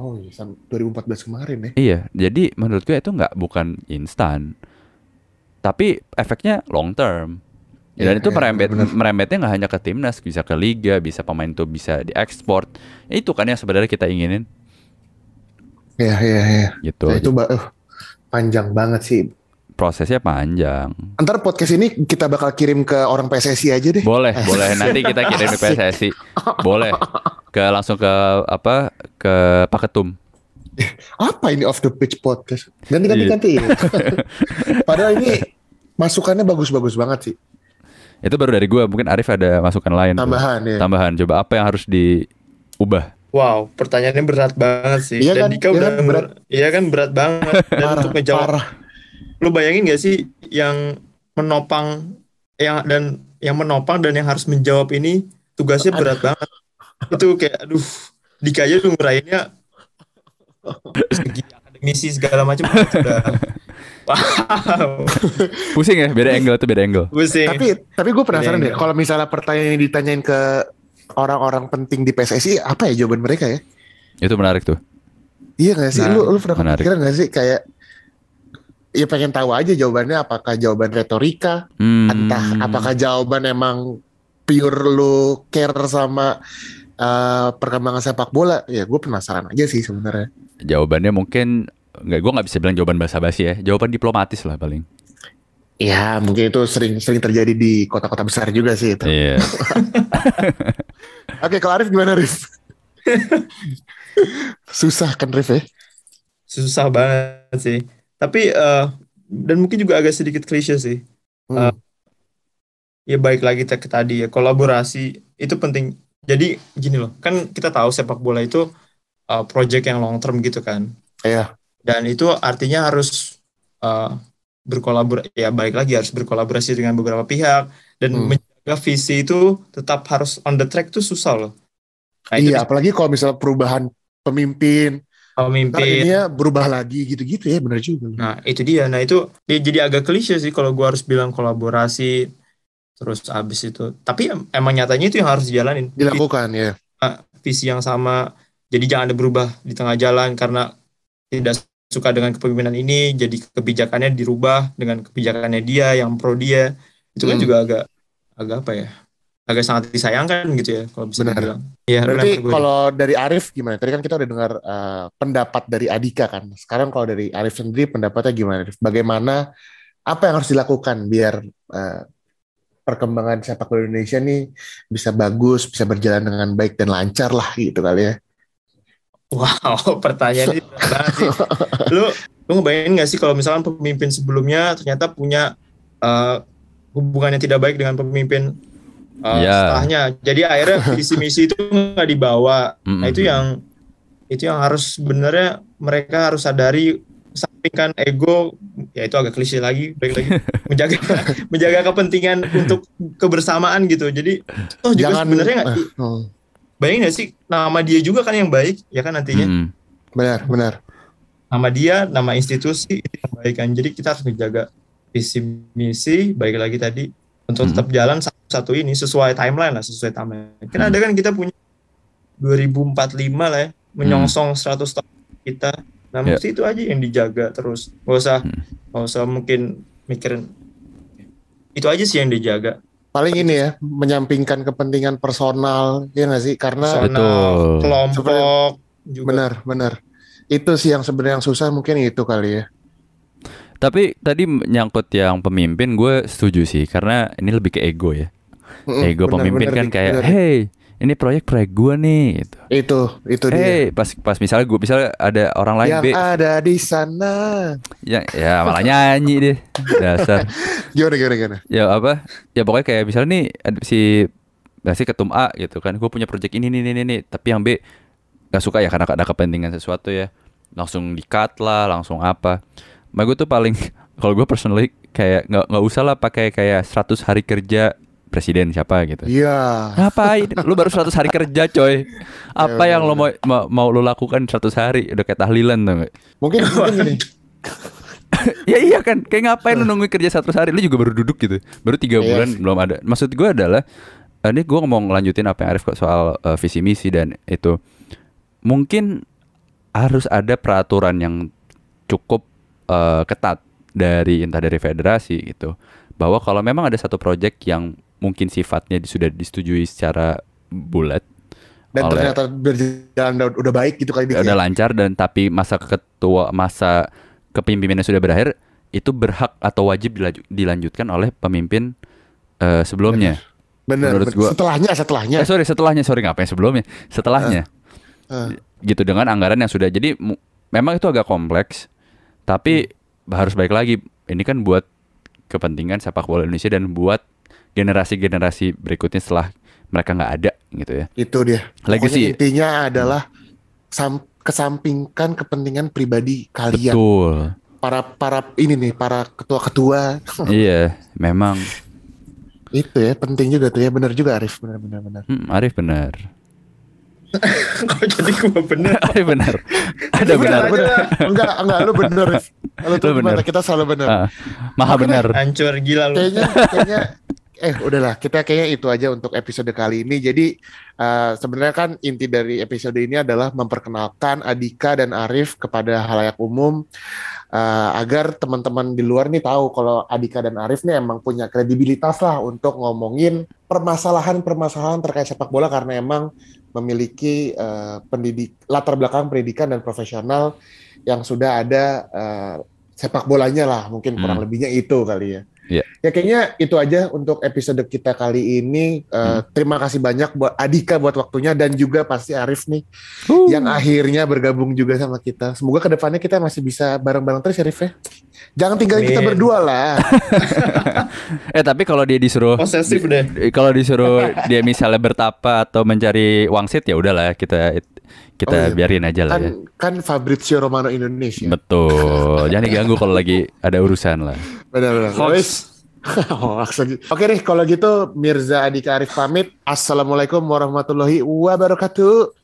S1: Oh iya sam- 2014 kemarin ya.
S2: Iya, jadi menurut gue itu nggak bukan instan, tapi efeknya long term. Dan
S1: Iya,
S2: itu
S1: iya,
S2: merembet
S1: benar-benar.
S2: merembetnya nggak hanya ke timnas, bisa ke liga, bisa pemain tuh bisa diekspor. Ya, itu kan yang sebenarnya kita inginin,
S1: Iya iya iya.
S2: gitu.
S1: Ya, itu uh, panjang banget sih.
S2: Prosesnya panjang.
S1: Ntar podcast ini kita bakal kirim ke orang PSSI aja deh.
S2: Boleh, boleh. Nanti kita kirim ke PSSI. Boleh. Ke langsung ke apa? Ke Pak Ketum.
S1: Apa ini off the pitch podcast? Ganti ganti
S2: Iya.
S1: ganti. Padahal ini masukannya bagus-bagus banget sih.
S2: Itu baru dari gue. Mungkin Arif ada masukan lain. tuh.
S1: Tambahan ya.
S2: Tambahan. Coba apa yang harus diubah?
S3: Wow, pertanyaannya berat banget sih.
S1: Iya
S3: Dan
S1: kan?
S3: Dika
S1: Iya
S3: udah
S1: kan? Berat.
S3: Iya kan berat banget. Dan
S1: Parah,
S3: untuk ngejawab,
S1: parah.
S3: Lu bayangin gak sih yang menopang yang dan yang menopang dan yang harus menjawab ini tugasnya berat banget. Itu kayak aduh, Dika aja lu ngerainnya dari segi akademisi segala macam wow.
S2: Pusing ya, beda angle tuh beda angle.
S3: Pusing.
S1: Tapi tapi gue penasaran deh. Kalau misalnya pertanyaan ini ditanyain ke orang-orang penting di PSSI, apa ya jawaban mereka ya?
S2: Itu menarik tuh.
S1: Iya gak sih?
S3: Nah,
S1: lu lu pernah
S2: menarik.
S1: kepikiran gak sih kayak ya pengen tahu aja jawabannya apakah jawaban retorika,
S2: Hmm.
S1: entah apakah jawaban emang pure lu care sama uh, perkembangan sepak bola? Ya gue penasaran aja sih sebenarnya.
S2: jawabannya mungkin nggak gue nggak bisa bilang jawaban basa-basi ya. Jawaban diplomatis lah paling.
S1: Ya mungkin itu sering sering terjadi di kota-kota besar juga sih itu.
S2: Iya.
S1: Oke, kalau Arif gimana Arif? Susah kan Arif ya?
S3: susah banget sih. Tapi eh, dan mungkin juga agak sedikit klise sih.
S1: Hmm.
S3: Ya baik lagi ke tadi ya kolaborasi itu penting. Jadi gini loh, kan kita tahu sepak bola itu uh, project yang long term gitu kan.
S1: Iya.
S3: Dan itu artinya harus uh, berkolaborasi ya baik lagi harus berkolaborasi dengan beberapa pihak dan
S1: Hmm.
S3: menjaga visi itu tetap harus on the track itu susah loh. Nah, itu
S1: iya, apalagi kalau misalnya perubahan pemimpin
S3: pemimpin.
S1: Akhirnya berubah lagi gitu-gitu ya, benar juga.
S3: Nah, itu dia. Nah, itu ya jadi agak klise sih kalau gua harus bilang kolaborasi terus abis itu. Tapi em- emang nyatanya itu yang harus dijalanin.
S1: Dilakukan ya.
S3: Visi yang sama. Jadi jangan ada berubah di tengah jalan karena tidak suka dengan kepemimpinan ini, jadi kebijakannya dirubah dengan kebijakannya dia yang pro dia. Itu kan
S1: Hmm.
S3: juga agak agak apa ya? Agak sangat disayangkan gitu ya kalau bisa
S1: Benar.
S3: dibilang. Iya,
S1: Berarti kalau dari Arif gimana? Tadi kan kita udah dengar eh, pendapat dari Adika kan. Sekarang kalau dari Arif sendiri pendapatnya gimana? Arif? Bagaimana apa yang harus dilakukan biar eh, perkembangan sepak bola Indonesia nih bisa bagus, bisa berjalan dengan baik dan lancar lah gitu kali ya.
S3: Wow, pertanyaan ini berat banget sih. Lu lu ngebayangin gak sih kalau misalkan pemimpin sebelumnya ternyata punya eh, hubungan yang tidak baik dengan pemimpin eh,
S2: Ya.
S3: setelahnya. Jadi akhirnya visi misi itu nggak dibawa.
S2: Mm-mm.
S3: Nah itu yang itu yang harus sebenarnya mereka harus sadari sampingkan ego ya itu agak klise lagi baik lagi menjaga menjaga kepentingan untuk kebersamaan gitu jadi toh juga
S1: Jangan
S3: sebenarnya nggak
S1: hmm,
S3: bayangin gak sih nama dia juga kan yang baik ya kan nantinya
S2: Mm-mm.
S1: benar, benar.
S3: nama dia, nama institusi itu yang baik kan. Jadi kita harus menjaga visi misi, baik lagi tadi untuk
S2: Hmm.
S3: tetap jalan satu-satu ini sesuai timeline lah, sesuai timeline. Kan ada kan kita punya 2045 lah ya, menyongsong 100 tahun kita. Nah,
S2: Ya.
S3: mesti itu aja yang dijaga terus. Gak usah,
S2: Hmm.
S3: gak usah mungkin mikirin itu aja sih yang dijaga.
S1: Paling ini ya, menyampingkan kepentingan personal, ya nggak sih? Karena
S3: Personal, kelompok juga.
S1: benar, benar. Itu sih yang sebenarnya yang susah mungkin itu kali ya.
S2: Tapi tadi menyangkut yang pemimpin gue setuju sih karena ini lebih ke ego ya.
S1: Mm-mm,
S2: Ego
S1: benar,
S2: pemimpin
S1: benar,
S2: kan
S1: Dik,
S2: kayak,
S1: benar.
S2: hey ini proyek proyek gue nih gitu.
S1: itu itu dia.
S2: Hey pas pas misalnya gue misalnya ada orang lain
S1: yang
S2: B
S1: ada di sana.
S2: ya ya malah nyanyi deh dasar.
S1: Gimana gimana gimana?
S2: ya apa ya pokoknya kayak misalnya nih si si ketum A gitu kan gue punya project ini nih nih nih tapi yang B gak suka ya karena ada kepentingan sesuatu ya langsung di cut lah langsung apa Mbak gue tuh paling kalau gue personally kayak nggak nggak usah lah pakai kayak 100 hari kerja presiden siapa gitu.
S1: Iya.
S2: ngapain? Lu baru 100 hari kerja coy. Apa
S1: Ya,
S2: yang lo mau, mau mau lu lakukan 100 hari? Udah kayak tahlilan tuh
S1: Mungkin mungkin gini.
S2: ya iya kan kayak ngapain lu nungguin kerja satu hari? Lu juga baru duduk gitu. Baru tiga
S1: Iya
S2: bulan belum ada. Maksud gue adalah eh, ini gue mau ngelanjutin apa yang Arif kok soal eh, visi misi dan itu. Mungkin harus ada peraturan yang cukup eh, ketat dari entah dari federasi gitu bahwa kalau memang ada satu project yang mungkin sifatnya sudah disetujui secara bulat
S1: Dan
S2: oleh-
S1: ternyata berjalan udah, udah baik gitu kali Dik,
S2: udah
S1: ya.
S2: lancar dan tapi masa ketua masa kepemimpinannya sudah berakhir itu berhak atau wajib dilaju- dilanjutkan oleh pemimpin eh, sebelumnya.
S1: Bener,
S2: menurut
S1: bener.
S2: gua-
S1: Setelahnya setelahnya.
S2: Eh sorry setelahnya sorry ngapain sebelumnya setelahnya
S1: Ah.
S2: gitu dengan anggaran yang sudah jadi memang itu agak kompleks tapi harus baik lagi ini kan buat kepentingan sepak bola Indonesia dan buat generasi-generasi berikutnya setelah mereka nggak ada gitu ya.
S1: Itu dia.
S2: Legacy.
S1: Pokoknya intinya adalah sam- kesampingkan kepentingan pribadi kalian.
S2: Betul.
S1: Para para ini nih, para ketua-ketua.
S2: iya, memang
S1: itu ya penting juga tuh ya. Bener juga Arif, bener bener bener.
S2: hmm, Arif benar.
S3: Kok jadi gua bener?
S2: Arif benar. Ada benar.
S3: aja lah.
S1: enggak, enggak lu bener. Lu tuh
S2: bener.
S1: Kita selalu bener.
S2: Ah, maha benar.
S3: Hancur gila lu.
S1: kayaknya kayaknya eh udahlah kita kayaknya itu aja untuk episode kali ini jadi eh, sebenarnya kan inti dari episode ini adalah memperkenalkan Adika dan Arif kepada halayak umum eh, agar teman-teman di luar nih tahu kalau Adika dan Arif nih emang punya kredibilitas lah untuk ngomongin permasalahan-permasalahan terkait sepak bola karena emang memiliki eh, pendidik latar belakang pendidikan dan profesional yang sudah ada eh, sepak bolanya lah mungkin kurang
S2: Hmm.
S1: lebihnya itu kali ya.
S2: Iya.
S1: Ya kayaknya itu aja untuk episode kita kali ini. Eh, Terima kasih banyak buat Adika buat waktunya dan juga pasti Arif nih yang akhirnya bergabung juga sama kita. Semoga ke depannya kita masih bisa bareng-bareng terus ya Arif ya. Jangan tinggalin kita
S3: Amin.
S1: berdua lah.
S2: Eh tapi kalau dia disuruh
S3: Posesif deh.
S2: Eh, kalau disuruh dia misalnya bertapa atau mencari wangsit ya udahlah kita kita
S1: Oh, iya.
S2: biarin aja lah ya.
S1: kan kan Fabrizio Romano Indonesia.
S2: Betul. Jangan diganggu kalau lagi ada urusan lah.
S1: Benar-benar.
S3: Hoax.
S1: Hoax lagi. Oke deh, kalau gitu Mirza Adika Arif pamit. Assalamualaikum warahmatullahi wabarakatuh.